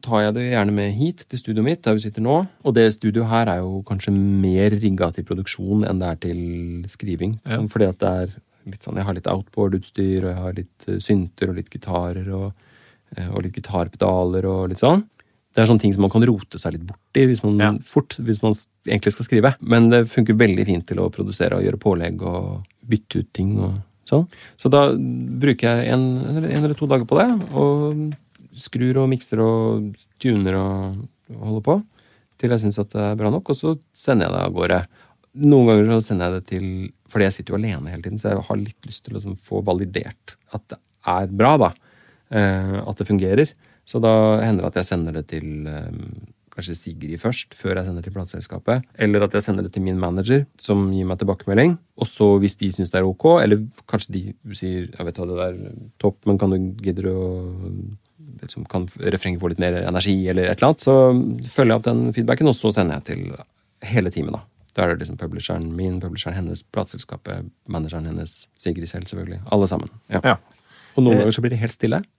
tar jeg det gjerne med hit til studioet mitt, der vi sitter nå. Og det studioet her er jo kanskje mer rigga til produksjon enn det er til skriving. Ja. Sånn, fordi at det er litt sånn, jeg har litt outboard-utstyr, og jeg har litt eh, synter og litt gitarer og, eh, og litt gitarpedaler og litt sånn. Det er sånne ting som man kan rote seg litt borti hvis man, Ja. fort, hvis man egentlig skal skrive. Men det funker veldig fint til å produsere og gjøre pålegg og bytte ut ting og sånn. Så da bruker jeg en, en eller to dager på det, og skrur og mikser og tuner og holder på til jeg syns at det er bra nok, og så sender jeg det av gårde. Noen ganger så sender jeg det til Fordi jeg sitter jo alene hele tiden, så jeg har litt lyst til å liksom få validert at det er bra, da. Eh, at det fungerer. Så da hender det at jeg sender det til eh, kanskje Sigrid først, før jeg sender til plateselskapet. Eller at jeg sender det til min manager, som gir meg tilbakemelding. Og så, hvis de syns det er ok, eller kanskje de sier jeg vet hva, det er topp, men kan du gidde å liksom, Kan refrenget få litt mer energi, eller et eller annet, så følger jeg opp den feedbacken, og så sender jeg til hele teamet, da. Da er det liksom publisheren min, publisheren hennes, plateselskapet, manageren hennes, Sigrid selv, selvfølgelig. Alle sammen. Ja. Ja. Og noen ganger så blir det helt stille. *laughs*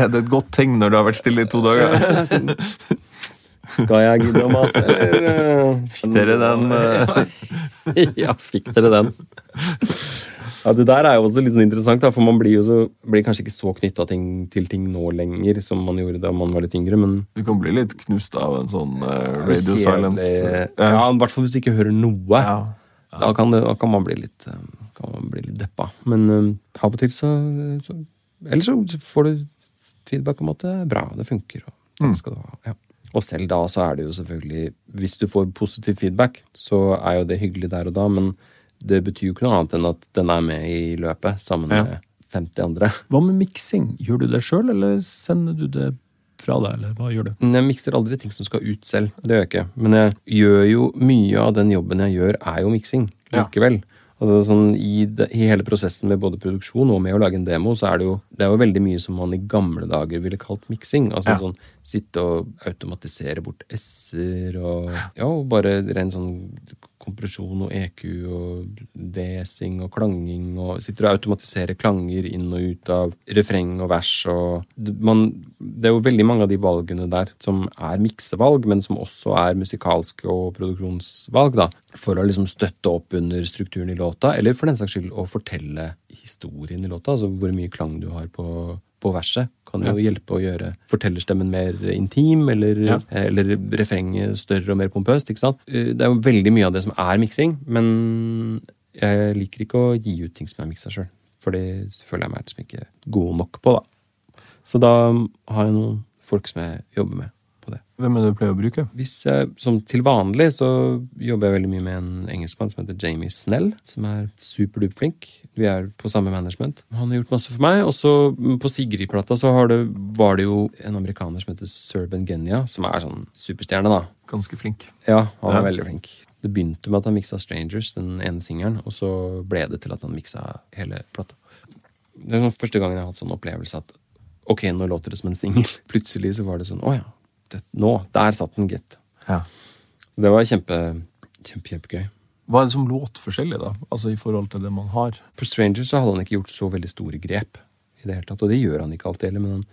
Er det et godt tegn når du har vært stille i to dager? *laughs* Skal jeg gidde å mase, eller? eh, Fikk dere den *laughs* eh, ja, fikk dere den? Ja, Det der er jo også litt sånn interessant, da, for man blir jo så, blir kanskje ikke så knytta til ting nå lenger som man gjorde da man var litt yngre, men Du kan bli litt knust av en sånn uh, radio silence. Ja, i hvert fall hvis du ikke hører noe. Ja. Da, kan det, da kan man bli litt, eh, kan man bli litt deppa. Men eh, av og til så, så Eller så får du feedback om at det er bra, det funker. Og, Mm. det skal du ha. Ja. og selv da så er det jo selvfølgelig Hvis du får positiv feedback, så er jo det hyggelig der og da, men det betyr jo ikke noe annet enn at den er med i løpet sammen Ja. med 50 andre. Hva med miksing? Gjør du det sjøl, eller sender du det fra deg, eller hva gjør du? Jeg mikser aldri ting som skal ut selv. Det gjør jeg ikke. Men jeg gjør jo mye av den jobben jeg gjør, er jo miksing Ja. Altså sånn i, de, I hele prosessen med både produksjon og med å lage en demo, så er det jo det er jo veldig mye som man i gamle dager ville kalt miksing. Altså Ja. sånn sitte og automatisere bort s-er og ja, og bare ren sånn kompresjon og EQ og desing og klanging og sitter og automatiserer klanger inn og ut av refreng og vers og man, Det er jo veldig mange av de valgene der som er miksevalg, men som også er musikalske og produksjonsvalg, da. For å liksom støtte opp under strukturen i låta, eller for den saks skyld å fortelle historien i låta. Altså hvor mye klang du har på, på verset. Kan jo hjelpe å gjøre fortellerstemmen mer intim, eller, eller refrenget større og mer pompøst. ikke sant? Eh, Det er jo veldig mye av det som er miksing, men jeg liker ikke å gi ut ting som er miksa sjøl. For det føler jeg meg liksom ikke god nok på, da. Så da har jeg noen folk som jeg jobber med på det. Hvem er det du pleier å bruke? Hvis jeg, som Til vanlig så jobber jeg veldig mye med en engelskmann som heter Jamie Snell, som er superduperflink. Vi er på samme management. Han har gjort masse for meg. Og så på Sigrid-plata så har det, var det jo en amerikaner som heter Serban Genya, som er sånn superstjerne, da. Ganske flink. Ja, han er Ja. veldig flink. Det begynte med at han miksa Strangers, den ene singelen, og så ble det til at han miksa hele plata. Det er sånn første gangen jeg har hatt sånn opplevelse at ok, nå låter det som en singel. *laughs* Plutselig så var det sånn å ja, det, nå, der satt den, gitt. Ja. Så det var kjempe, kjempe, kjempegøy. Hva er det som låt forskjellig, da? Altså i forhold til det man har? For Strangers så hadde han ikke gjort så veldig store grep i det hele tatt, og det gjør han ikke alltid heller, men han,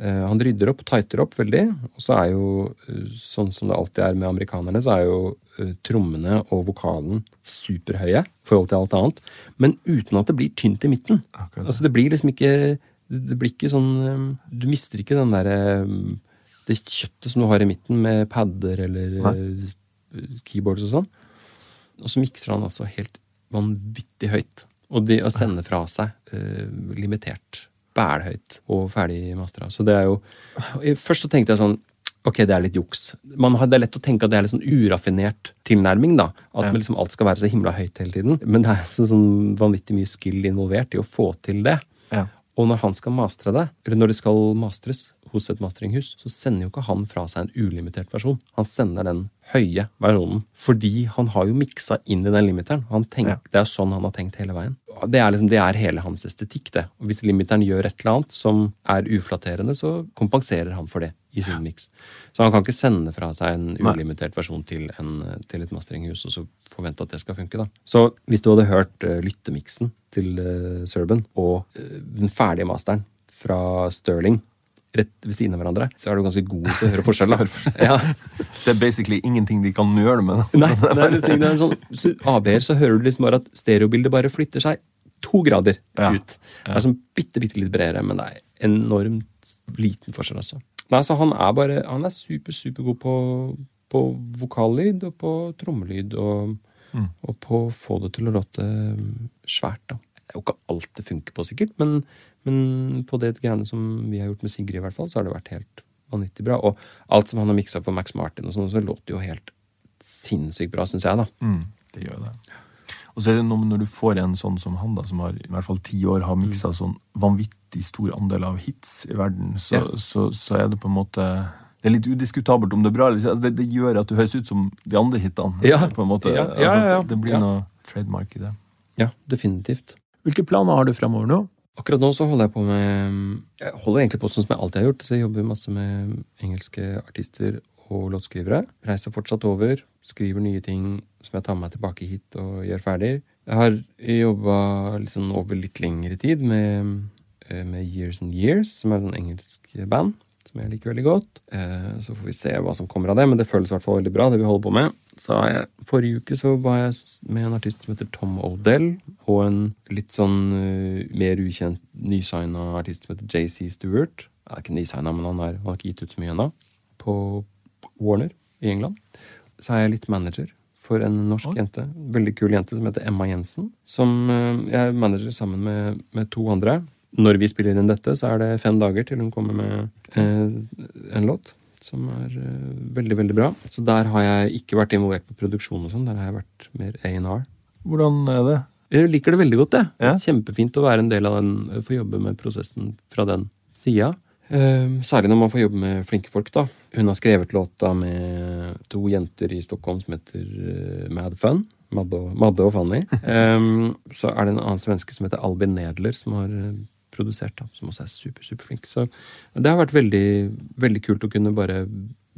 eh, han rydder opp, tighter opp veldig, og så er jo, eh, sånn som det alltid er med amerikanerne, så er jo eh, trommene og vokalen superhøye i forhold til alt annet, men uten at det blir tynt i midten. Akkurat. Altså det blir liksom ikke, det, blir ikke sånn, du mister ikke den der, eh, det kjøttet som du har i midten med padder eller Nei. keyboards og sånn. Og så mikser han altså helt vanvittig høyt. Og det å sende fra seg uh, limitert, bælhøyt og ferdig mastra. Så det er jo Først så tenkte jeg sånn Ok, det er litt juks. Man har, det er lett å tenke at det er litt sånn uraffinert tilnærming. da, At Ja. liksom alt skal være så himla høyt hele tiden. Men det er så, sånn vanvittig mye skill involvert i å få til det. Ja. Og når han skal mastre det, eller når det skal mastres hos et masteringhus, så sender jo ikke han fra seg en ulimitert versjon. Han sender den høye versjonen. Fordi han har jo miksa inn i den limiteren. Han tenk, Ja. Det er sånn han har tenkt hele veien. Det er, liksom, det er hele hans estetikk, det. Og hvis limiteren gjør et eller annet som er uflatterende, så kompenserer han for det i sin miks. Så han kan ikke sende fra seg en ulimitert versjon til, en, til et masteringhus og så forvente at det skal funke. da. Så hvis du hadde hørt uh, lyttemiksen til uh, Serban og uh, den ferdige masteren fra Sterling rett ved siden av hverandre, så er du ganske god til å høre *laughs* forskjell. ja. *laughs* Det er basically ingenting de kan gjøre med. Nei, det er det er sånn, så ABR så hører du liksom bare at stereobildet bare flytter seg to grader Ja. ut. Det er sånn bitte, bitte litt bredere, men det er enormt liten forskjell, altså. Nei, så han er bare Han er super, supergod på, på vokallyd og på trommelyd og Mm. Og på å få det til å låte svært, da. Det er jo ikke alt det funker på, sikkert, men, men på det greiene som vi har gjort med Sigrid, i hvert fall, så har det vært helt vanvittig bra. Og alt som han har miksa for Max Martin, og sånn, så låter jo helt sinnssykt bra, syns jeg, da. Mm, det gjør det. Og så er det noe når du får en sånn som han, da, som har i hvert fall ti år har miksa sånn vanvittig stor andel av hits i verden, så, Ja. så, så er det på en måte Det er litt udiskutabelt om det er bra. eller. Altså, Det, det gjør at du høres ut som de andre hitene. Ja. på en måte. Ja, ja, Altså, ja, ja. Det, det blir Ja. noe trademark i det. Ja, definitivt. Hvilke planer har du fremover nå? Akkurat nå så holder jeg på med Jeg holder egentlig på sånn som jeg alltid har gjort. Så jeg jobber masse med engelske artister og låtskrivere. Reiser fortsatt over, skriver nye ting som jeg tar med meg tilbake hit og gjør ferdig. Jeg har jobba liksom over litt lengre tid med, eh, med Years and Years, som er en engelsk band. Som jeg liker veldig godt. Eh, Så får vi se hva som kommer av det, men det føles i hvert fall veldig bra, det vi holder på med. Jeg, Forrige uke så var jeg med en artist som heter Tom O'Dell, og en litt sånn eh, mer ukjent nysigna artist som heter JC Stewart. Han er ikke nysigna, men han, er, han har ikke gitt ut så mye ennå. På Warner i England. Så er jeg litt manager for en norsk Oi. jente. Veldig kul jente som heter Emma Jensen. Som eh, jeg er manager sammen med, med to andre. Når vi spiller inn dette, så er det fem dager til hun kommer med eh, en låt. Som er eh, veldig, veldig bra. Så der har jeg ikke vært involvert på produksjon og sånn. Der har jeg vært mer A&R. Hvordan er det? Jeg liker det veldig godt, jeg. Ja. Kjempefint å være en del av den, få jobbe med prosessen fra den sida. Eh, særlig når man får jobbe med flinke folk, da. Hun har skrevet låta med to jenter i Stockholm som heter eh, Mad Fun. Madde og, Madde og Fanny. *laughs* Eh, så er det en annen svenske som heter Albin Nedler, som har eh, produsert, da, som også er super, superflink. Så det har vært veldig, veldig kult å kunne bare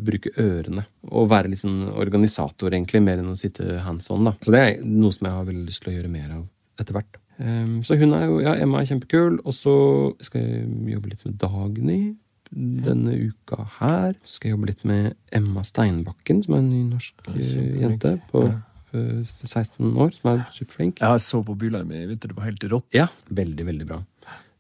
bruke ørene. Og være litt sånn organisator, egentlig, mer enn å sitte hands on. da. Så det er noe som jeg har veldig lyst til å gjøre mer av etter hvert. Um, så hun er jo, ja, Emma er kjempekul. Og så skal jeg jobbe litt med Dagny denne uka her. Så skal jeg jobbe litt med Emma Steinbakken, som er en ny norsk jente på Ja. eh, 16 år, som er superflink. Jeg så på Bylarm i vinter, det var helt rått. Ja, veldig, veldig bra.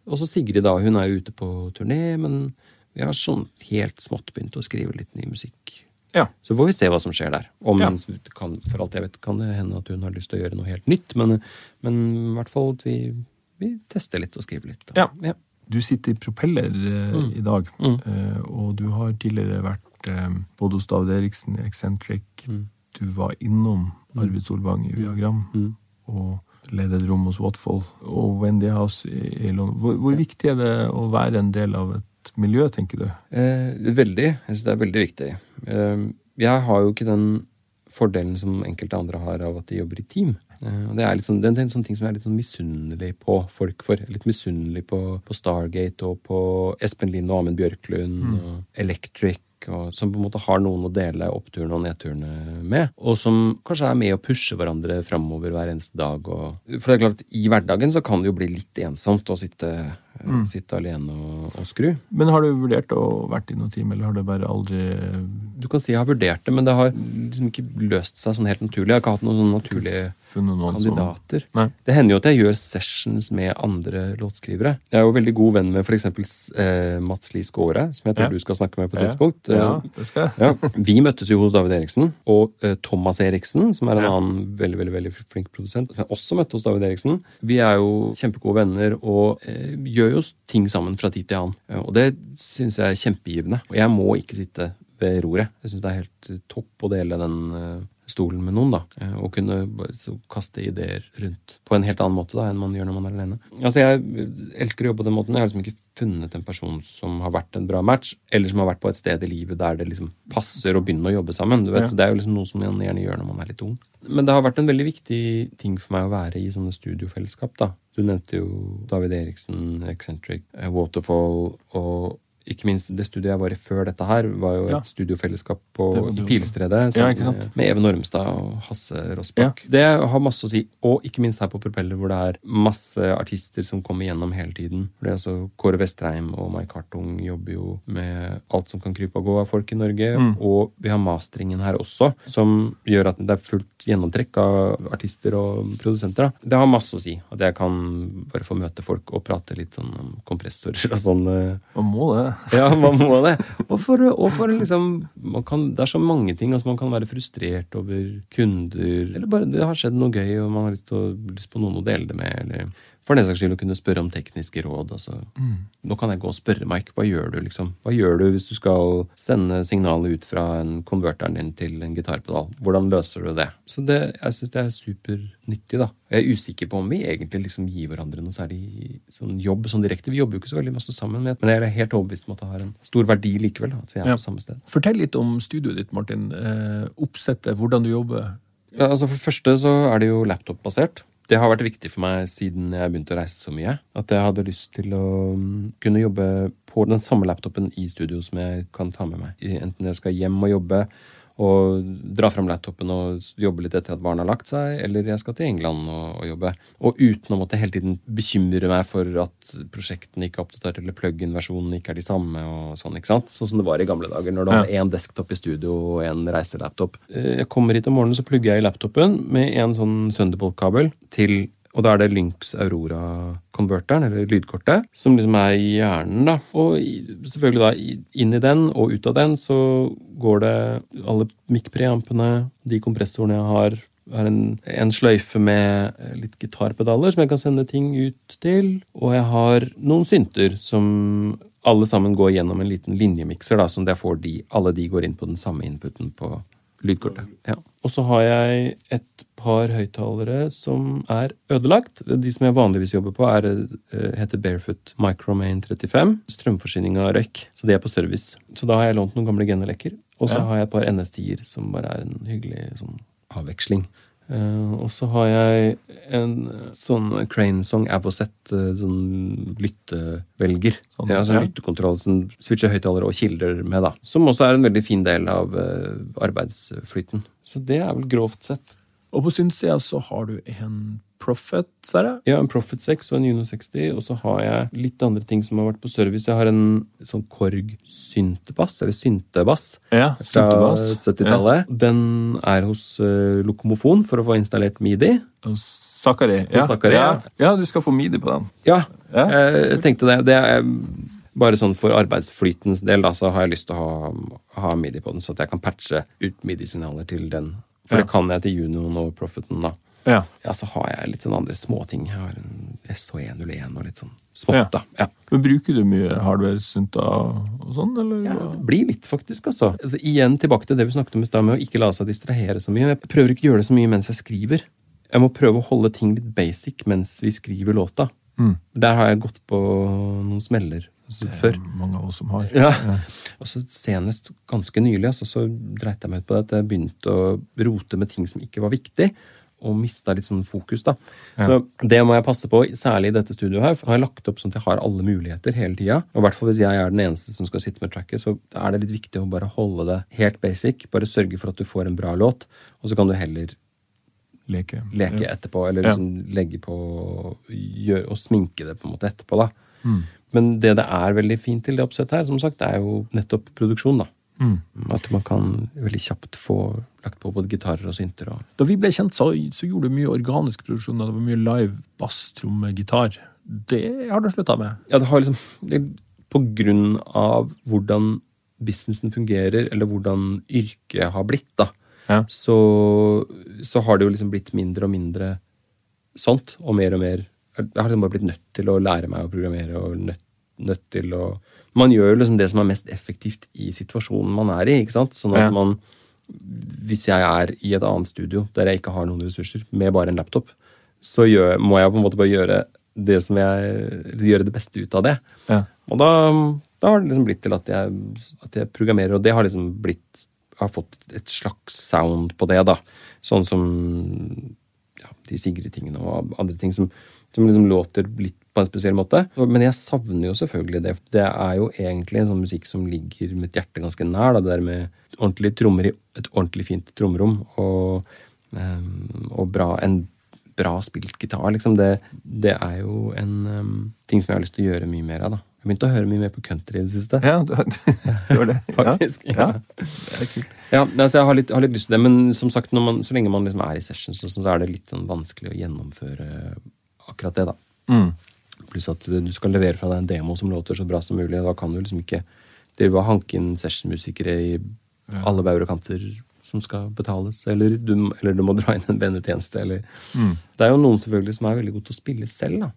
Og så Sigrid, da. Hun er jo ute på turné, men vi har sånn helt smått begynt å skrive litt ny musikk. Ja. Så får vi se hva som skjer der. Om, Ja. kan, for alt jeg vet, kan det hende at hun har lyst til å gjøre noe helt nytt, men, men i hvert fall vi, vi tester litt og skriver litt. da. Ja. Du sitter i Propeller eh, Mm. i dag, Mm. eh, og du har tidligere vært eh, både hos David Eriksen i Eccentric, Mm. du var innom Mm. Arvid Solvang i Viagram, Mm. og ledet rom hos Watfold og Wendy House i, London. Hvor, hvor viktig er det å være en del av et miljø, tenker du? Eh, veldig. Jeg syns det er veldig viktig. Eh, jeg har jo ikke den fordelen som enkelte andre har av at de jobber i team. Eh, og det er, sånn, det er en sånn ting som jeg er litt sånn misunnelig på folk for. Litt misunnelig på, på Stargate og på Espen Lind og Amund Bjørklund og Electric. Og, som på en måte har noen å dele oppturene og nedturene med. Og som kanskje er med å pushe hverandre framover hver eneste dag. Og, for det er klart I hverdagen så kan det jo bli litt ensomt å sitte, eh, sitte alene og, og skru. Men har du vurdert å vært i noe team, eller har det bare aldri Du kan si jeg har vurdert det, men det har liksom ikke løst seg sånn helt naturlig. Jeg har ikke hatt noen sånne naturlige noen kandidater. Som... Det hender jo at jeg gjør sessions med andre låtskrivere. Jeg er jo veldig god venn med f.eks. Eh, Mats Lie Skåre, som jeg tror Ja. du skal snakke med på et tidspunkt. Ja, Eh, det skal jeg. ja, Vi møttes jo hos David Eriksen, og eh, Thomas Eriksen, som er en Ja. annen veldig veldig, veldig flink produsent, som jeg også møtte hos David Eriksen. Vi er jo kjempegode venner og eh, gjør jo ting sammen fra tid til annen. Eh, Og det syns jeg er kjempegivende. Og jeg må ikke sitte ved roret. Jeg syns det er helt eh, topp å dele den eh, stolen med noen, da. Og kunne så kaste ideer rundt på en helt annen måte da enn man gjør når man er alene. Altså, Jeg elsker å jobbe på den måten. Jeg har liksom ikke funnet en person som har vært en bra match, eller som har vært på et sted i livet der det liksom passer å begynne å jobbe sammen. Du vet, Ja. Det er jo liksom noe som man gjerne gjør når man er litt ung. Men det har vært en veldig viktig ting for meg å være i sånne studiofellesskap. da. Du nevnte jo David Eriksen, Eccentric, Waterfall og ikke minst det studioet jeg var i før dette her, var jo et Ja. studiofellesskap på, i Pilstredet Pilestredet Ja, ikke sant? med, Even Ormstad og Hasse Rossbakk. Det har masse å si. Og ikke minst her på Propeller, hvor det er masse artister som kommer gjennom hele tiden. For det er altså Kåre Vestreim og Mai Kartung jobber jo med alt som kan krype og gå av folk i Norge. Mm. Og vi har masteringen her også, som gjør at det er fullt gjennomtrekk av artister og produsenter. Da. Det har masse å si. At jeg kan bare få møte folk og prate litt sånn om kompressorer og sånn. Man må det. *laughs* Ja, man må det. Og for, og for liksom kan, Det er så mange ting. altså Man kan være frustrert over kunder, eller bare det har skjedd noe gøy, og man har lyst, å, lyst på noen å dele det med. eller for den saks skyld å kunne spørre om tekniske råd. Altså. Nå kan jeg gå og spørre Mike, hva gjør du liksom? Hva gjør du hvis du skal sende signalet ut fra en konverteren din til en gitarpedal? Hvordan løser du det? Så det, jeg syns det er supernyttig, da. Jeg er usikker på om vi egentlig liksom gir hverandre noe særlig sånn jobb sånn direkte. Vi jobber jo ikke så veldig masse sammen, men jeg er helt overbevist om at det har en stor verdi likevel. da, At vi er Ja. på samme sted. Fortell litt om studioet ditt, Martin. Eh, oppsettet, hvordan du jobber. Ja, altså For det første så er det jo laptop-basert. Det har vært viktig for meg siden jeg begynte å reise så mye. At jeg hadde lyst til å mm, kunne jobbe på den samme laptopen i studio som jeg kan ta med meg. Enten jeg skal hjem og jobbe og dra fram laptopen og jobbe litt etter at barna har lagt seg, eller jeg skal til England og, og jobbe. Og uten å måtte hele tiden bekymre meg for at prosjektene ikke er oppdatert, eller plug-in-versjonene ikke er de samme. og sånn, ikke sant? Sånn som det var i gamle dager, når det var én desktop i studio og én reiselaptop. Eh, Jeg kommer hit om morgenen, så plugger jeg i laptopen med en sånn Thunderbolt-kabel til og da er det Lynx Aurora-konverteren, eller lydkortet, som liksom er hjernen. da. Og selvfølgelig da inn i den og ut av den så går det alle mic-preampene, de kompressorene jeg har, er en, en sløyfe med litt gitarpedaler som jeg kan sende ting ut til. Og jeg har noen synter som alle sammen går gjennom en liten linjemikser, da, som jeg får de, alle de går inn på den samme inputen på lydkortet. Ja. Og så har jeg et par høyttalere som er ødelagt. De som jeg vanligvis jobber på, er, eh, heter Barefoot Micromain 35. Strømforsyninga røyk, så de er på service. Så da har jeg lånt noen gamle genelekker. Og så Ja. har jeg et par NS10-er som bare er en hyggelig sånn avveksling. Eh, og så har jeg en eh, sånn Crane Song Avocet, eh, sånn lyttevelger. Sånn, ja, sånn ja. lyttekontroll som switcher høyttalere og kilder med, da. Som også er en veldig fin del av uh, arbeidsflyten. Så det er vel grovt sett. Og på synssida så har du en Prophet, er det? Ja, en Profit 6 og en Juno 60, og så har jeg litt andre ting som har vært på service. Jeg har en sånn Korg syntebass, eller syntebass, Ja, fra 70-tallet. Den er hos uh, Lokomofon for å få installert midi. Hos Sakari. Ja. Sakari, ja. ja. ja, du skal få midi på den. Ja, Ja. eh, jeg tenkte det. Det er bare sånn for arbeidsflytens del, da, så har jeg lyst til å ha, ha midi på den, så at jeg kan patche ut midi-signaler til den. For Ja. det kan jeg til Junioen og Profiten, da. Ja. Ja, så har jeg litt sånn andre småting. Jeg har en SH101 og litt sånn smått, Ja. da. Ja. Men Bruker du mye hardware-synta og sånn, eller? Ja, det blir litt, faktisk. altså. altså. Igjen tilbake til det vi snakket om i stad, med å ikke la seg distrahere så mye. Jeg prøver ikke å gjøre det så mye mens jeg skriver. Jeg må prøve å holde ting litt basic mens vi skriver låta. Mm. Der har jeg gått på noen smeller før. Mange av oss som har. Ja. Og så senest ganske nylig altså, så dreit jeg meg ut på det at jeg begynte å rote med ting som ikke var viktig. Og mista litt sånn fokus, da. Ja. Så det må jeg passe på, særlig i dette studioet her. For jeg har lagt opp sånn at jeg har alle muligheter hele tida. Og i hvert fall hvis jeg er den eneste som skal sitte med tracket, så er det litt viktig å bare holde det helt basic. Bare sørge for at du får en bra låt, og så kan du heller Leke. leke etterpå, eller Ja. liksom legge på gjør, og sminke det på en måte etterpå. da. Mm. Men det det er veldig fint til det oppsettet her, som sagt, det er jo nettopp produksjon. da. Mm. At man kan veldig kjapt få lagt på både gitarer og synter. og... Da vi ble kjent, så, så gjorde du mye organisk produksjon. Det var mye live bass, tromme, gitar. Det har du slutta med. Ja, det har liksom det, På grunn av hvordan businessen fungerer, eller hvordan yrket har blitt, da, Ja. så, så har det jo liksom blitt mindre og mindre sånt, og mer og mer Jeg har liksom bare blitt nødt til å lære meg å programmere, og nødt, nødt til å Man gjør liksom det som er mest effektivt i situasjonen man er i, ikke sant? Sånn at Ja. man Hvis jeg er i et annet studio der jeg ikke har noen ressurser, med bare en laptop, så gjør, må jeg på en måte bare gjøre det som jeg Gjøre det beste ut av det. Ja. Og da, da har det liksom blitt til at jeg, at jeg programmerer, og det har liksom blitt har fått et slags sound på det, da. Sånn som ja, de Sigrid-tingene og andre ting som, som liksom låter litt på en spesiell måte. Men jeg savner jo selvfølgelig det. Det er jo egentlig en sånn musikk som ligger mitt hjerte ganske nær. Da, det der med ordentlige trommer i et ordentlig fint trommerom og, ehm, og bra, en bra spilt gitar, liksom. Det, det er jo en um, ting som jeg har lyst til å gjøre mye mer av. da. Jeg begynte å høre mye mer på country i det siste. Ja, du, *laughs* du har det. *laughs* Faktisk. Ja. Ja. Det er kult. Ja, altså jeg har litt, har litt lyst til det, men som sagt, man, så lenge man liksom er i sessions, sånn, så er det litt sånn vanskelig å gjennomføre akkurat det. da. Mm. Pluss at du skal levere fra deg en demo som låter så bra som mulig. Da kan du liksom ikke drive og hanke inn sessionmusikere i alle bauger og kanter som skal betales. Eller du, eller du må dra inn en vennetjeneste. Eller. Det er jo noen selvfølgelig som er veldig gode til å spille selv. da.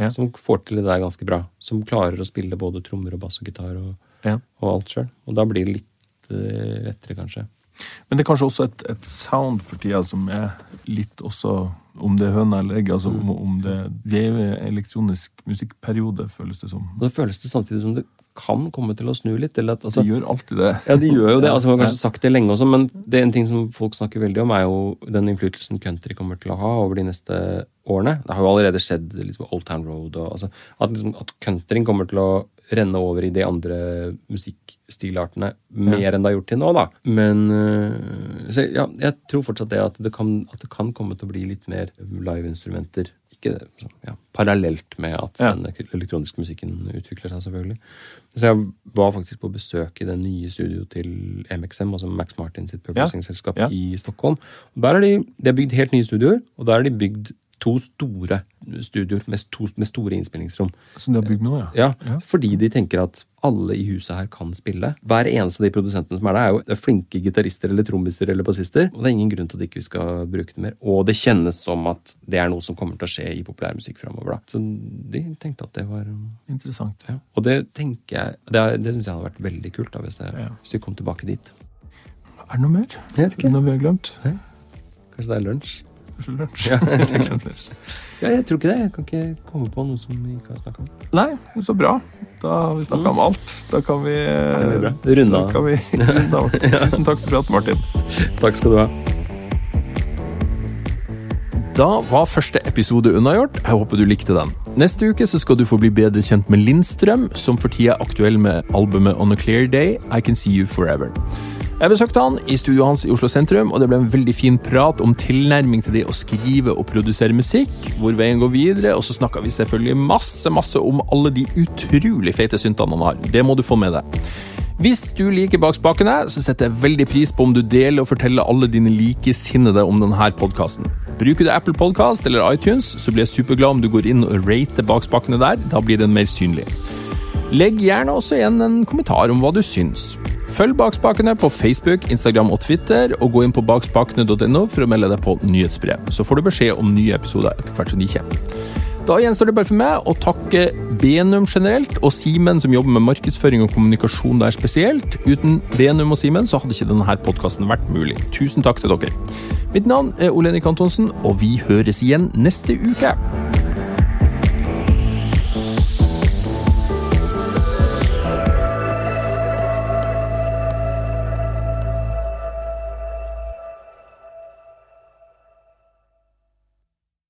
Ja. Som får til det der ganske bra. Som klarer å spille både trommer og bass og gitar og, Ja. og alt sjøl. Og da blir det litt eh, lettere, kanskje. Men det er kanskje også et, et sound for tida som er litt også om det er høna eller egget. Altså om, om det Vi er jo i elektronisk musikkperiode, føles det som. Og det føles det samtidig som det kan komme til å snu litt. Eller at, altså, De gjør alltid det. Ja, de gjør jo det. altså Man har kanskje sagt det lenge også, men det er en ting som folk snakker veldig om, er jo den innflytelsen country kommer til å ha over de neste årene. Det har jo allerede skjedd liksom Old Town Road. Og, altså, at, liksom, at countryen kommer til å renne over i de andre musikkstilartene mer enn det har gjort til nå, da. Men øh, så, ja, jeg tror fortsatt det at det, kan, at det kan komme til å bli litt mer liveinstrumenter. Ikke sånn, ja, parallelt med at Ja. den elektroniske musikken utvikler seg, selvfølgelig. Så jeg var faktisk på besøk i det nye studioet til MXM, altså Max Martin sitt publishing-selskap Ja. i Stockholm. Og der er de, de har bygd helt nye studioer, og der er de bygd to store studioer med, to, med store innspillingsrom. Som de har bygd nå, ja. Ja, Ja. Fordi de tenker at alle i huset her kan spille. Hver eneste av de produsentene som er der, er jo flinke gitarister eller trommiser eller bassister. Og det er ingen grunn til at ikke vi skal bruke det mer. Og det kjennes som at det er noe som kommer til å skje i populærmusikk framover. da. Så de tenkte at det var Interessant. ja. Og det tenker jeg Det, det syns jeg hadde vært veldig kult da, hvis, jeg, hvis vi kom tilbake dit. Er det noe mer? Jeg vet ikke. Noe vi har glemt? Kanskje det er lunsj? Lunsj? Ja. *laughs* Ja, jeg tror ikke det. Jeg kan ikke komme på noe som vi ikke har snakka om. Nei, men så bra. Da har vi snakka om alt. Da kan vi *laughs* runde av. Tusen takk for praten, Martin. Takk skal du ha. Da var første episode unnagjort. Jeg håper du likte den. Neste uke så skal du få bli bedre kjent med Lindstrøm, som for tida er aktuell med albumet On a Clear Day, I Can See You Forever. Jeg besøkte han i studioet hans i Oslo sentrum, og det ble en veldig fin prat om tilnærming til det å skrive og produsere musikk, hvor veien går videre, og så snakka vi selvfølgelig masse, masse om alle de utrolig feite syntene han har. Det må du få med deg. Hvis du liker Bak spakene, så setter jeg veldig pris på om du deler og forteller alle dine likesinnede om denne podkasten. Bruker du Apple Podcast eller iTunes, så blir jeg superglad om du går inn og rater Bak spakene der. Da blir den mer synlig. Legg gjerne også igjen en kommentar om hva du syns. Følg Bakspakene på Facebook, Instagram og Twitter, og gå inn på bakspakene.no for å melde deg på nyhetsbrev. Så får du beskjed om nye episoder etter hvert som de kommer. Da gjenstår det bare for meg å takke Benum generelt, og Simen som jobber med markedsføring og kommunikasjon der spesielt. Uten Benum og Simen så hadde ikke denne podkasten vært mulig. Tusen takk til dere. Mitt navn er Ole Henrik Antonsen, og vi høres igjen neste uke.